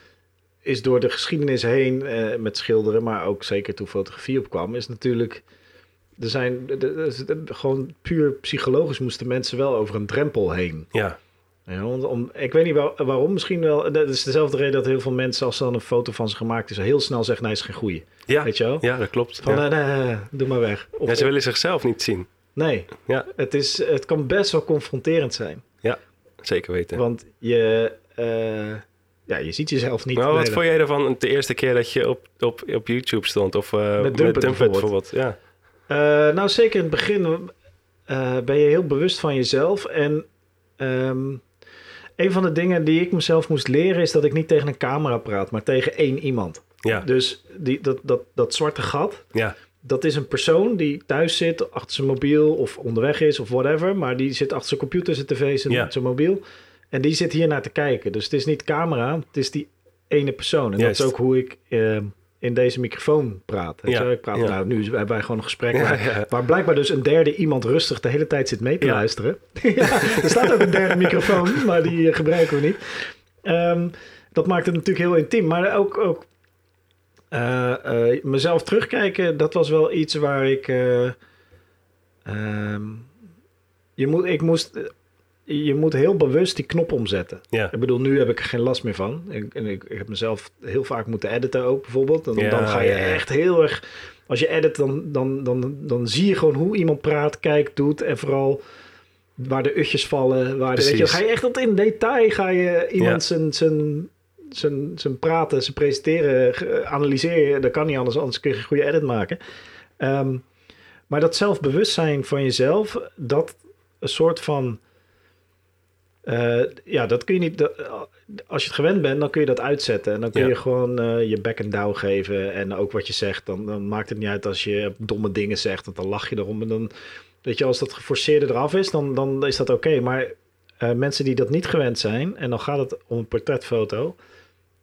is door de geschiedenis heen eh, met schilderen, maar ook zeker toen fotografie opkwam, is natuurlijk. Er zijn de- gewoon puur psychologisch moesten mensen wel over een drempel heen. ja, Ja, want om, ik weet niet waar- waarom, misschien wel. Dat is dezelfde reden dat heel veel mensen, als dan een foto van ze gemaakt is, heel snel zeggen: nee, is geen goeie. ja, Weet je wel? ja dat klopt. Van Ja. nee, nee, nee, nee, doe maar weg. Of, Ja, ze willen zichzelf niet zien. Nee, Ja, het, is, het kan best wel confronterend zijn. zeker weten. Want je, eh, ja, je ziet jezelf niet. Maar wat vond jij ervan de eerste keer dat je op, op, op YouTube stond? Of eh, met Dumpet Dumpet bijvoorbeeld. bijvoorbeeld? Ja. Eh, nou, zeker in het begin eh, ben je heel bewust van jezelf. En ehm, een van de dingen die ik mezelf moest leren is dat ik niet tegen een camera praat, maar tegen één iemand. Ja, Dus die, dat, dat, dat zwarte gat, ja, dat is een persoon die thuis zit, achter zijn mobiel of onderweg is of whatever. Maar die zit achter zijn computer, zijn tv, zijn, Ja. zijn mobiel. En die zit hier naar te kijken. Dus het is niet camera, het is die ene persoon. En Juist. dat is ook hoe ik eh, in deze microfoon praat. Ja? Ik praat ja. nou, nu hebben wij gewoon een gesprek Ja, waar, blijkbaar dus een derde iemand rustig de hele tijd zit mee te Ja. luisteren. ja, er staat ook een derde microfoon, maar die eh, gebruiken we niet. Ehm, dat maakt het natuurlijk heel intiem, maar ook, ook eh, eh, mezelf terugkijken, dat was wel iets waar ik. eh, ehm, je, moet, ik moest, je moet heel bewust die knop omzetten. Ja. Ik bedoel, nu heb ik er geen last meer van. Ik, en ik, ik heb mezelf heel vaak moeten editen ook bijvoorbeeld. En Ja, dan ga je ja, echt heel erg... Als je edit, dan, dan, dan, dan zie je gewoon hoe iemand praat, kijkt, doet. En vooral waar de utjes vallen. Waar de, weet je, dan ga je echt tot in detail ga je iemand zijn, zijn, zijn, zijn praten, zijn presenteren, je. Dat kan niet anders, anders kun je geen goede edit maken. Ehm, maar dat zelfbewustzijn van jezelf, dat een soort van... eh, ja, dat kun je niet... dat- als je het gewend bent, dan kun je dat uitzetten. En dan kun Ja. je gewoon eh, je back and down geven. En ook wat je zegt, dan, dan maakt het niet uit als je domme dingen zegt. Want dan lach je erom. En dan, weet je, als dat geforceerde eraf is, dan, dan is dat oké. Maar eh, mensen die dat niet gewend zijn, en dan gaat het om een portretfoto...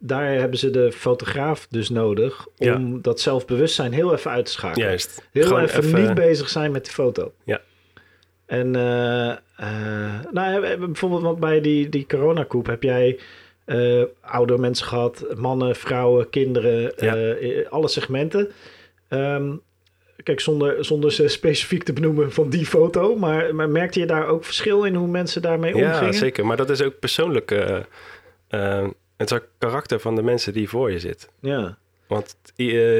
Daar hebben ze de fotograaf dus nodig Ja. om dat zelfbewustzijn heel even uit te schakelen. Juist. Heel Gewoon even, niet bezig zijn met de foto. Ja. En eh, eh, nou, ja, bijvoorbeeld want bij die, die coronakoep heb jij eh oudere mensen gehad, mannen, vrouwen, kinderen, Ja. alle segmenten. Ehm, kijk, zonder, zonder ze specifiek te benoemen van die foto, maar, maar merkte je daar ook verschil in hoe mensen daarmee Ja, omgingen? zeker. Maar dat is ook persoonlijk... het is ook karakter van de mensen die voor je zit. Ja. Want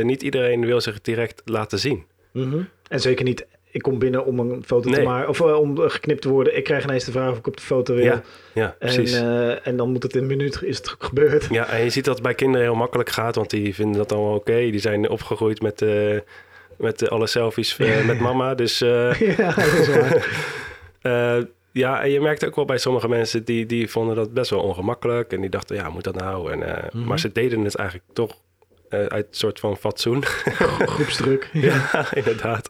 niet iedereen wil zich direct laten zien. Mhm. En zeker niet, ik kom binnen om een foto te maken, of eh, om geknipt te worden. Ik krijg ineens de vraag of ik op de foto wil. Ja, ja En, precies. eh, en dan moet het in een minuut is het gebeurd. Ja, en je ziet dat het bij kinderen heel makkelijk gaat, want die vinden dat allemaal oké. Die zijn opgegroeid met, eh, met eh, alle selfies eh, met mama. Dus eh, ja, dat is waar. eh, ja, en je merkt ook wel bij sommige mensen die, die vonden dat best wel ongemakkelijk. En die dachten, ja, moet dat nou? En, eh, Mhm. Maar ze deden het eigenlijk toch eh, uit een soort van fatsoen. Groepsdruk. ja, inderdaad.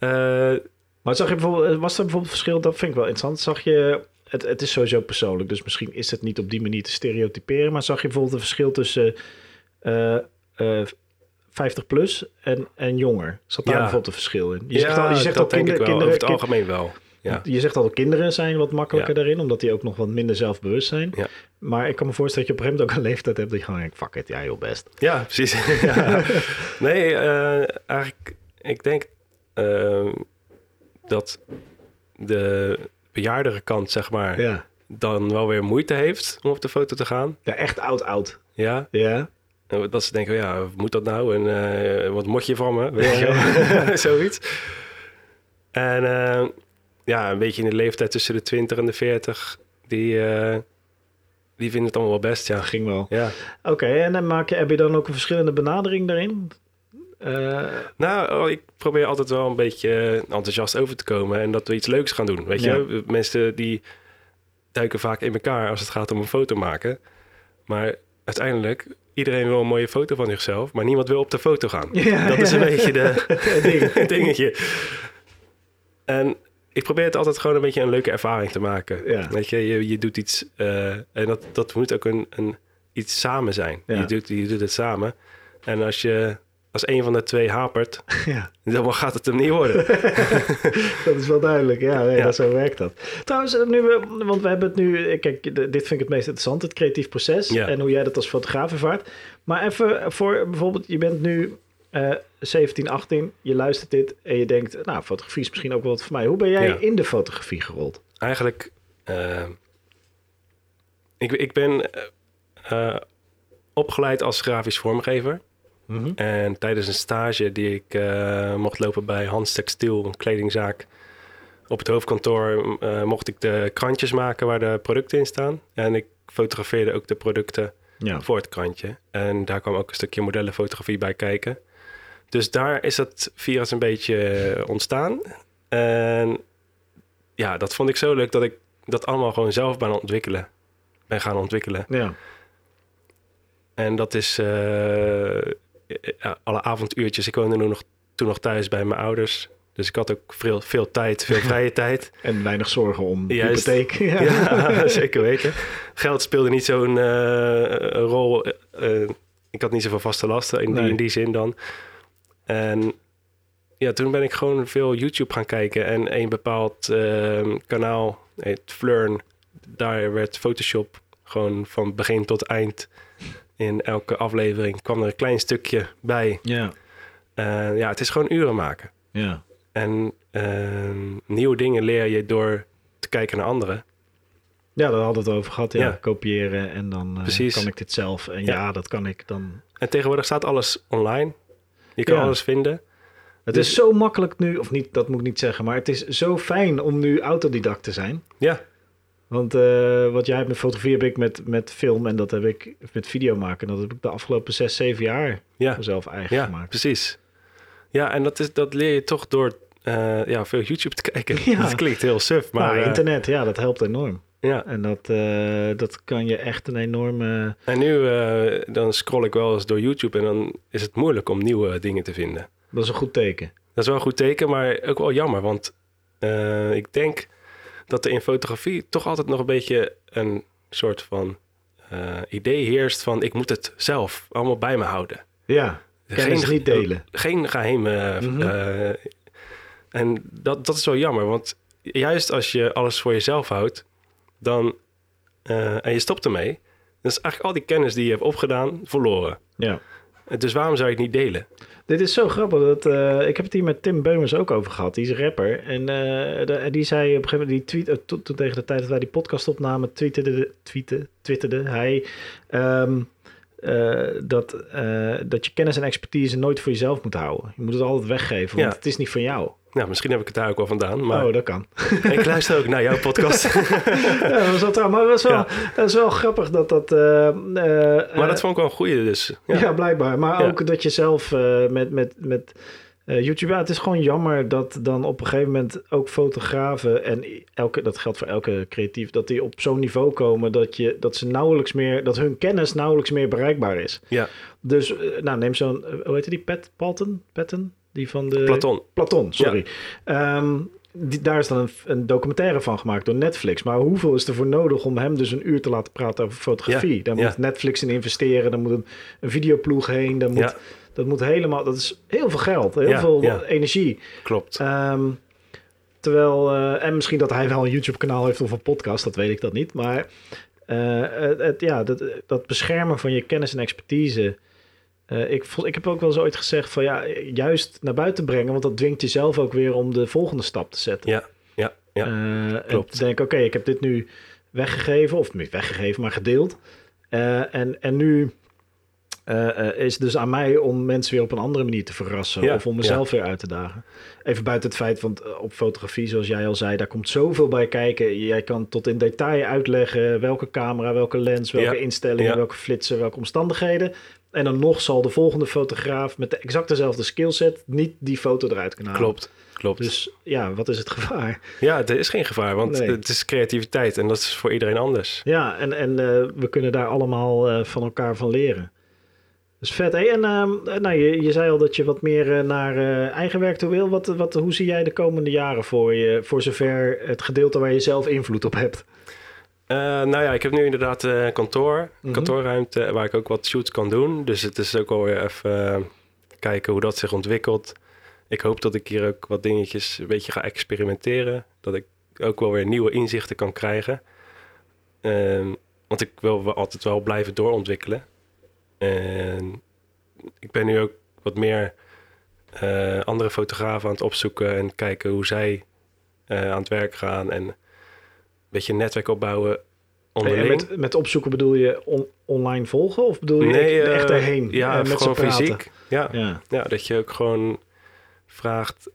Eh, Maar zag je bijvoorbeeld, was er bijvoorbeeld verschil? Dat vind ik wel interessant. Zag je, het, het is sowieso persoonlijk, dus misschien is het niet op die manier te stereotyperen. Maar zag je bijvoorbeeld een verschil tussen eh, eh, 50 plus en, en jonger? Zat daar Ja. bijvoorbeeld een verschil in? Je ja, zegt al, je zegt dat al denk kinder- ik wel. kinderen, Over het algemeen wel. Ja. Je zegt al, kinderen zijn wat makkelijker daarin, omdat die ook nog wat minder zelfbewust zijn. Ja. Maar ik kan me voorstellen dat je op een gegeven moment ook een leeftijd hebt dat je gewoon denkt, fuck it, ja joh, best. Ja, precies. ja. Nee, eh, eigenlijk, ik denk eh, dat de bejaardere kant, zeg maar, Ja, dan wel weer moeite heeft om op de foto te gaan. ja echt oud-oud. Ja, Ja. En dat ze denken, ja, moet dat nou? En eh, wat moet je van me? Weet je Ja. wel? Zoiets. En eh, ja, een beetje in de leeftijd tussen de 20 en de 40, die, eh, die vinden het allemaal wel best, ja. Ging wel. Ja. Oké, en dan maak je, heb je dan ook een verschillende benadering daarin? Eh, Nou, oh, ik probeer altijd wel een beetje enthousiast over te komen en dat we iets leuks gaan doen. Weet Ja. je, mensen die duiken vaak in elkaar als het gaat om een foto maken. Maar uiteindelijk, iedereen wil een mooie foto van zichzelf, maar niemand wil op de foto gaan. Ja, dat is een beetje de, ding. dingetje. En ik probeer het altijd gewoon een beetje een leuke ervaring te maken. Ja. Weet je, je, je doet iets eh, en dat, dat moet ook een, een, iets samen zijn. Ja. Je, doet, je doet het samen. En als je als een van de twee hapert, ja, dan gaat het hem niet worden. dat is wel duidelijk. Ja, nee, Ja. Dat, zo werkt dat. Trouwens, eh, nu want we hebben het nu... eh, Kijk, dit vind ik het meest interessant, het creatief proces. Ja. En hoe jij dat als fotograaf ervaart. Maar even voor bijvoorbeeld, je bent nu eh 17, 18. Je luistert dit en je denkt... Nou, fotografie is misschien ook wel wat voor mij. Hoe ben jij in de fotografie gerold? Eigenlijk, eh, ik, ik ben eh, eh, opgeleid als grafisch vormgever. Mhm. En tijdens een stage die ik eh, mocht lopen bij Hans Textiel, een kledingzaak, op het hoofdkantoor eh, mocht ik de krantjes maken waar de producten in staan. En ik fotografeerde ook de producten Ja. voor het krantje. En daar kwam ook een stukje modellenfotografie bij kijken. Dus daar is dat virus een beetje ontstaan. En ja, dat vond ik zo leuk dat ik dat allemaal gewoon zelf ben ontwikkelen. Ben gaan ontwikkelen. Ja. En dat is eh, alle avonduurtjes. Ik woonde nog, toen nog thuis bij mijn ouders. Dus ik had ook veel, veel tijd, veel vrije tijd. En weinig zorgen om Juist. hypotheek. Ja. Ja, zeker weten. Geld speelde niet zo'n eh, rol. Eh, ik had niet zoveel vaste lasten in, die, in die zin dan. En ja, toen ben ik gewoon veel YouTube gaan kijken. En een bepaald ehm, kanaal, het Flurn, daar werd Photoshop gewoon van begin tot eind... In elke aflevering kwam er een klein stukje bij. Ja, En ja, het is gewoon uren maken. ja. En ehm, nieuwe dingen leer je door te kijken naar anderen. Ja, daar hadden we het over gehad. Ja, Ja. kopiëren en dan eh, Precies. kan ik dit zelf. En ja. Ja. dat kan ik dan. En tegenwoordig staat alles online. Je kan Ja. alles vinden. Het Dus- is zo makkelijk nu, of niet, dat moet ik niet zeggen, maar het is zo fijn om nu autodidact te zijn. Ja, Want eh, wat jij hebt met fotografie heb ik met, met film en dat heb ik met video maken. Dat heb ik de afgelopen zes, zeven jaar ja, mezelf eigen ja gemaakt. precies. Ja, en dat, is, dat leer je toch door eh, ja, veel YouTube te kijken. Ja. Dat klinkt heel suf, maar... Maar eh, internet, ja, dat helpt enorm. ja. En dat, dat kan je echt een enorme... En nu dan scroll ik wel eens door YouTube en dan is het moeilijk om nieuwe dingen te vinden. Dat is een goed teken. Dat is wel een goed teken, maar ook wel jammer. Want ik denk dat er in fotografie toch altijd nog een beetje een soort van eh, idee heerst van ik moet het zelf allemaal bij me houden. Ja, kennis niet delen. Geen geheime. Mhm. eh, en dat, dat is wel jammer, want juist als je alles voor jezelf houdt, dan eh, en je stopt ermee, dan is eigenlijk al die kennis die je hebt opgedaan verloren. Ja. Dus waarom zou je het niet delen? Dit is zo grappig. Dat, eh, ik heb het hier met Tim Beumers ook over gehad. Die is rapper. En eh, de- die zei op een gegeven moment... Die tweet, eh, to- toen tegen de tijd dat wij die podcast opnamen... Tweeterde, tweette, twitterde hij... ehm, eh, dat, eh, dat je kennis en expertise nooit voor jezelf moet houden. Je moet het altijd weggeven, want Ja. het is niet van jou. Nou, misschien heb ik het daar ook wel vandaan, maar Oh, dat kan. ik luister ook naar jouw podcast. ja, dat was wel trouw. Maar dat is wel, Ja. dat is wel grappig dat dat... eh, maar dat vond ik wel een goeie dus. Ja, Ja, blijkbaar. Maar ook dat je zelf met, met, met eh, YouTube... Ja, het is gewoon jammer dat dan op een gegeven moment ook fotografen... en elke, dat geldt voor elke creatief... dat die op zo'n niveau komen dat, je, dat ze nauwelijks meer... dat hun kennis nauwelijks meer bereikbaar is. ja. Dus, eh, nou, neem zo'n... eh, hoe heet die? Pat, Palton? Patton? Die van de... Platon. Platon, sorry. Ehm, die, daar is dan een, een documentaire van gemaakt door Netflix. Maar hoeveel is er voor nodig om hem dus een uur te laten praten over fotografie? Ja, Daar ja. moet Netflix in investeren. Daar moet een, een videoploeg heen. Daar moet, Ja. Dat moet helemaal... Dat is heel veel geld. Heel Ja, veel ja. energie. Klopt. Ehm, terwijl... eh, en misschien dat hij wel een YouTube-kanaal heeft of een podcast. Dat weet ik dat niet. Maar eh, het, het- ja, dat, dat beschermen van je kennis en expertise... Eh, ik, ik heb ook wel eens ooit gezegd van ja, juist naar buiten brengen, want dat dwingt jezelf ook weer om de volgende stap te zetten. Ja, ja, ja. En klopt. te denken, oké, ik heb dit nu weggegeven, of niet weggegeven, maar gedeeld. En, en nu eh, is dus aan mij om mensen weer op een andere manier te verrassen. Ja, of om mezelf weer uit te dagen. Even buiten het feit, want eh, op fotografie, zoals jij al zei, daar komt zoveel bij kijken. Jij kan tot in detail uitleggen welke camera, welke lens, welke Ja, instellingen, welke flitsen, welke omstandigheden. En dan nog zal de volgende fotograaf met de exact dezelfde skillset niet die foto eruit kunnen halen. Klopt, klopt. Dus ja, wat is het gevaar? ja, er is geen gevaar, want Nee. het is creativiteit en dat is voor iedereen anders. Ja, en, en we kunnen daar allemaal van elkaar van leren. Dus vet. Hey, en ehm, nou, je, je zei al dat je wat meer eh, naar eh, eigen werk toe wil. Wat, wat, hoe zie jij de komende jaren voor je, voor zover het gedeelte waar je zelf invloed op hebt? Eh, nou ja, ik heb nu inderdaad eh kantoor, Mhm. kantoorruimte waar ik ook wat shoots kan doen. Dus het is ook wel weer even eh, kijken hoe dat zich ontwikkelt. Ik hoop dat ik hier ook wat dingetjes een beetje ga experimenteren. Dat ik ook wel weer nieuwe inzichten kan krijgen. Ehm, want ik wil altijd wel blijven doorontwikkelen. En ik ben nu ook wat meer eh, andere fotografen aan het opzoeken en kijken hoe zij eh, aan het werk gaan. En een beetje een netwerk opbouwen En met, met opzoeken bedoel je on- online volgen of bedoel je nee, echt, echt eh? Ja, met gewoon fysiek. Ja, ja. Ja. dat je ook gewoon vraagt,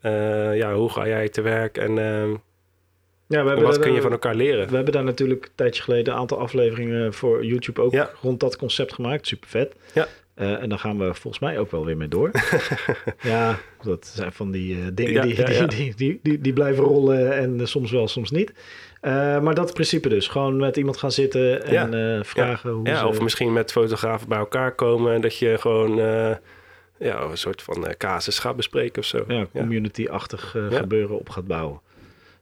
ja, hoe ga jij te werk en ehm, Ja, we hebben wat kun je van elkaar leren? We hebben daar natuurlijk een tijdje geleden een aantal afleveringen voor YouTube ook Ja. rond dat concept gemaakt. Super vet. Ja. Eh, en daar gaan we volgens mij ook wel weer mee door. ja, dat zijn van die eh, dingen Ja, die, ja. Die, die, die, die, die blijven rollen en eh, soms wel, soms niet. Eh, maar dat principe dus. Gewoon met iemand gaan zitten en eh, vragen hoe Ja, ze... of misschien met fotografen bij elkaar komen en dat je gewoon eh, ja, een soort van eh, casus gaat bespreken of zo. ja, community-achtig eh, gebeuren op gaat bouwen.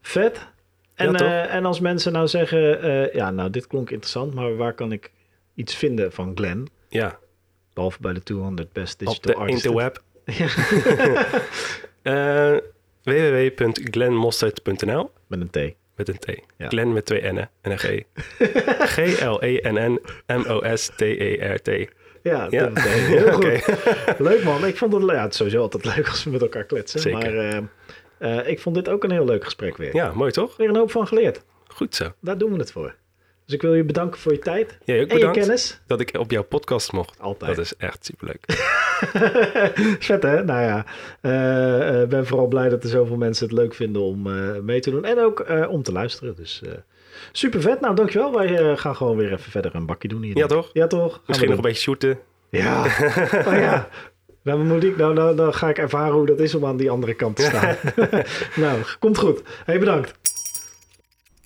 Vet. En, Ja, eh, en als mensen nou zeggen, eh, ja, nou, dit klonk interessant, maar waar kan ik iets vinden van Glenn? Ja, Behalve bij de 200 best op digital de artists. interweb. Eh www.glenmostert.nl Met een T. met een T. Ja. Glen met twee N'en en een G. E G-L-E-N-N-M-O-S-T-E-R-T. Ja, Ja. is heel goed. Leuk man. Ik vond het, ja, sowieso altijd leuk als we met elkaar kletsen. Zeker. Maar eh, ik vond dit ook een heel leuk gesprek weer. Ja, mooi toch? Weer een hoop van geleerd. Goed zo. Daar doen we het voor. Dus ik wil je bedanken voor je tijd Jij ook en je kennis. dat ik op jouw podcast mocht. Altijd. Dat is echt superleuk. Vet hè? Nou ja, eh, eh, ben vooral blij dat er zoveel mensen het leuk vinden om mee te doen. En ook om te luisteren. Dus super vet. Nou, dankjewel. Wij gaan gewoon weer even verder een bakje doen hier. Ja, ik. toch? Ja, toch? Gaan Misschien nog een beetje shooten. Ja. Oh ja. Dan, moet ik, nou, nou, dan ga ik ervaren hoe dat is om aan die andere kant te staan. nou, komt goed. Hey, bedankt.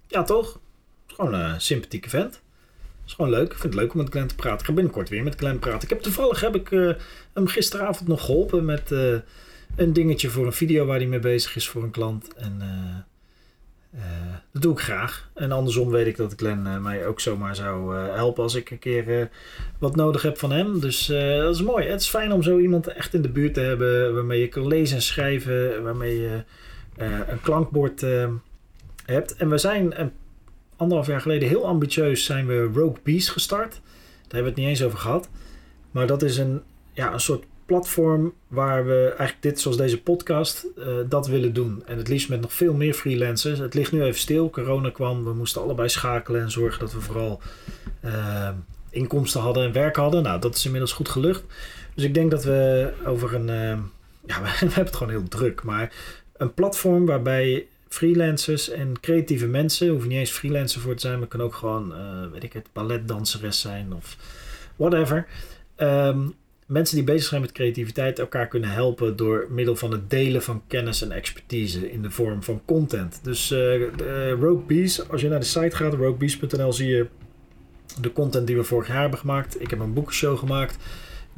Ja, toch? Gewoon een sympathieke vent. Is gewoon leuk. Ik vind het leuk om met Glenn te praten. Ik ga binnenkort weer met Glenn praten. Ik heb toevallig heb ik, eh, hem gisteravond nog geholpen met eh, een dingetje voor een video waar hij mee bezig is voor een klant. En eh, eh, dat doe ik graag. En andersom weet ik dat Glenn eh, mij ook zomaar zou eh, helpen als ik een keer wat nodig heb van hem. Dus dat is mooi. Het is fijn om zo iemand echt in de buurt te hebben waarmee je kan lezen en schrijven, waarmee je een klankbord hebt. En we zijn anderhalf jaar geleden heel ambitieus zijn we Rogue Beast gestart. Daar hebben we het niet eens over gehad. Maar dat is een, ja, een soort platform waar we eigenlijk dit, zoals deze podcast, eh, dat willen doen. En het liefst met nog veel meer freelancers. Het ligt nu even stil. Corona kwam. We moesten allebei schakelen en zorgen dat we vooral eh, inkomsten hadden en werk hadden. Nou, dat is inmiddels goed gelukt. Dus ik denk dat we over een... eh, ja, we, hebben het gewoon heel druk. Maar een platform waarbij freelancers en creatieve mensen... hoef je niet eens freelancer voor te zijn... maar kan ook gewoon, weet ik het, balletdanseres zijn of whatever. Ehm, mensen die bezig zijn met creativiteit elkaar kunnen helpen... door middel van het delen van kennis en expertise... in de vorm van content. Dus de Rogue Bees, als je naar de site gaat... roguebees.nl zie je de content die we vorig jaar hebben gemaakt. Ik heb een boekenshow gemaakt.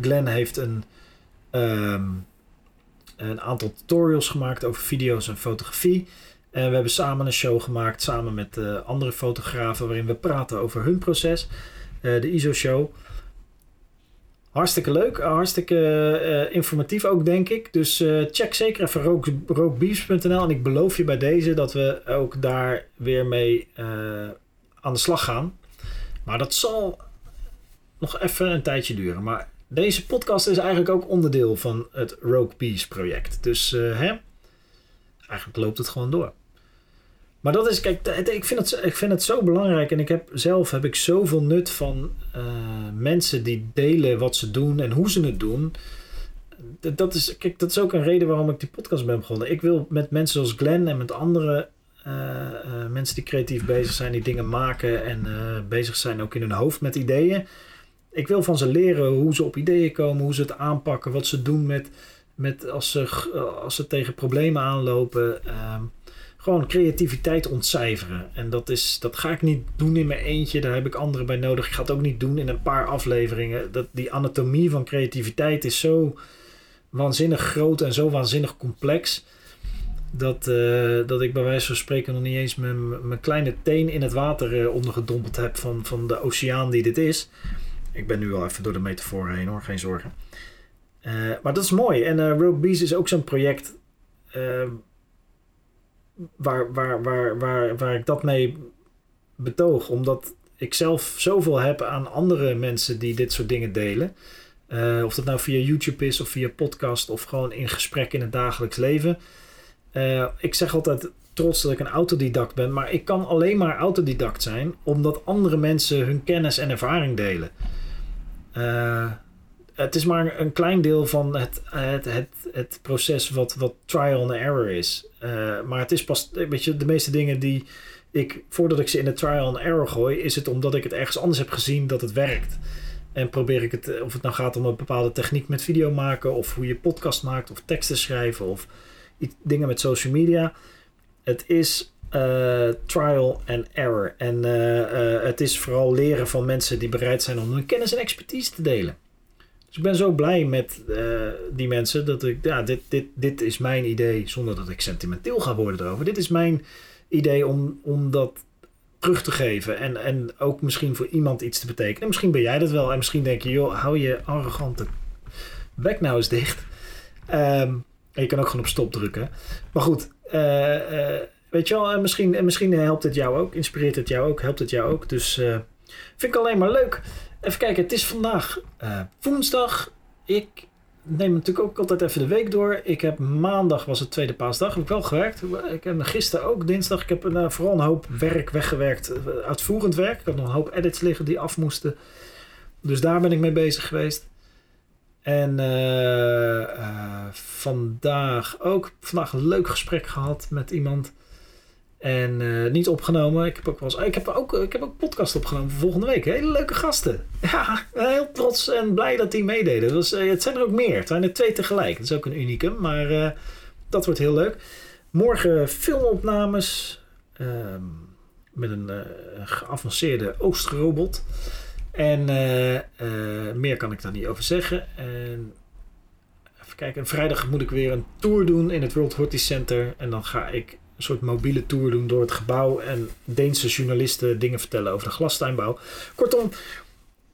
Glenn heeft een, ehm, een aantal tutorials gemaakt over video's en fotografie. En we hebben samen een show gemaakt, samen met eh, andere fotografen, waarin we praten over hun proces. De ISO-show. Hartstikke leuk, hartstikke eh, informatief ook, denk ik. Dus eh, check zeker even rook- rookbeefs.nl. En ik beloof je bij deze dat we ook daar weer mee eh, aan de slag gaan. Maar dat zal nog even een tijdje duren. Maar deze podcast is eigenlijk ook onderdeel van het Rogue Peace project. Dus eh, hè, eigenlijk loopt het gewoon door. Maar dat is, kijk, ik vind, het, ik vind het zo belangrijk. En ik heb zelf heb ik zoveel nut van eh, mensen die delen wat ze doen en hoe ze het doen. Dat- Dat is, kijk, dat is ook een reden waarom ik die podcast ben begonnen. Ik wil met mensen zoals Glenn en met andere eh, eh, mensen die creatief bezig zijn, die dingen maken en bezig zijn ook in hun hoofd met ideeën. Ik wil van ze leren hoe ze op ideeën komen, hoe ze het aanpakken, wat ze doen met, met als, ze, als ze tegen problemen aanlopen. Ehm, gewoon creativiteit ontcijferen. En dat, is, dat ga ik niet doen in mijn eentje. Daar heb ik anderen bij nodig. Ik ga het ook niet doen in een paar afleveringen. Dat, die anatomie van creativiteit is zo waanzinnig groot en zo waanzinnig complex. Dat, eh, dat ik bij wijze van spreken nog niet eens mijn, kleine teen in het water eh, ondergedompeld heb van, van de oceaan die dit is. Ik ben nu al even door de metafoor heen hoor, geen zorgen. Eh, maar dat is mooi. En Rogue Bees is ook zo'n project waar, waar, waar, waar, waar ik dat mee betoog. Omdat ik zelf zoveel heb aan andere mensen die dit soort dingen delen. Eh, of dat nou via YouTube is of via podcast of gewoon in gesprek in het dagelijks leven. Eh, ik zeg altijd trots dat ik een autodidact ben, maar ik kan alleen maar autodidact zijn omdat andere mensen hun kennis en ervaring delen. Eh, het is maar een klein deel van het, het, het, proces wat, wat trial and error is. Eh, maar het is pas, weet je, de meeste dingen die ik, voordat ik ze in de trial and error gooi, is het omdat ik het ergens anders heb gezien dat het werkt. En probeer ik het, of het nou gaat om een bepaalde techniek met video maken, of hoe je podcast maakt, of teksten schrijven, of dingen met social media. Het is eh, trial and error. En eh, eh, het is vooral leren van mensen die bereid zijn om hun kennis en expertise te delen. Dus ik ben zo blij met eh, die mensen dat ik, ja, dit, dit, dit is mijn idee, zonder dat ik sentimenteel ga worden erover. Dit is mijn idee om, om dat terug te geven. En, en ook misschien voor iemand iets te betekenen. En misschien ben jij dat wel. En misschien denk je, joh, hou je arrogante bek nou eens dicht. Ehm, en je kan ook gewoon op stop drukken. Maar goed, eh, eh, weet je wel, en misschien, en misschien helpt het jou ook. Inspireert het jou ook, helpt het jou ook. Dus vind ik alleen maar leuk. Even kijken, het is vandaag woensdag. Ik neem natuurlijk ook altijd even de week door. Ik heb maandag, was het tweede paasdag, heb ik wel gewerkt. Ik heb gisteren ook, dinsdag, ik heb uh, vooral een hoop werk weggewerkt. uitvoerend werk. Ik had nog een hoop edits liggen die af moesten. Dus daar ben ik mee bezig geweest. En vandaag ook vandaag een leuk gesprek gehad met iemand. En uh, niet opgenomen. Ik heb ook wel eens, ik heb ook, ik heb ook podcast opgenomen voor volgende week. Hele leuke gasten. Ja, heel trots en blij dat die meededen. Dus, het zijn er ook meer. Het zijn er twee tegelijk. Dat is ook een unicum. Maar dat wordt heel leuk. Morgen filmopnames. Ehm, met een geavanceerde oostrobot. En meer kan ik daar niet over zeggen. En even kijken, vrijdag moet ik weer een tour doen in het World Horti Center. En dan ga ik een soort mobiele tour doen door het gebouw. En Deense journalisten dingen vertellen over de glastuinbouw. Kortom,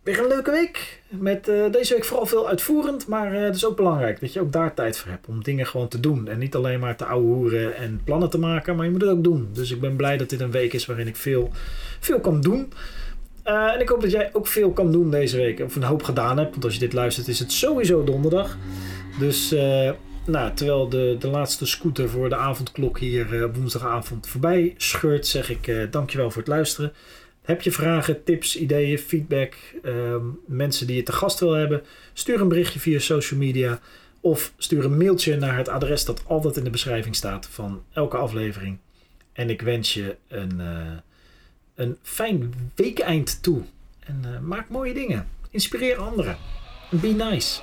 weer een leuke week. Met uh, deze week vooral veel uitvoerend. Maar het is ook belangrijk dat je ook daar tijd voor hebt om dingen gewoon te doen. En niet alleen maar te ouwehoeren en plannen te maken. Maar je moet het ook doen. Dus ik ben blij dat dit een week is waarin ik veel, veel kan doen. Uh, en ik hoop dat jij ook veel kan doen deze week. Of een hoop gedaan hebt. Want als je dit luistert is het sowieso donderdag. Dus nou, terwijl de, de laatste scooter voor de avondklok hier uh, woensdagavond voorbij scheurt, zeg ik dankjewel voor het luisteren. Heb je vragen, tips, ideeën, feedback, ehm, mensen die je te gast wil hebben? Stuur een berichtje via social media. Of stuur een mailtje naar het adres dat altijd in de beschrijving staat van elke aflevering. En ik wens je een een fijn weekeind toe. En maak mooie dingen. Inspireer anderen. Be nice.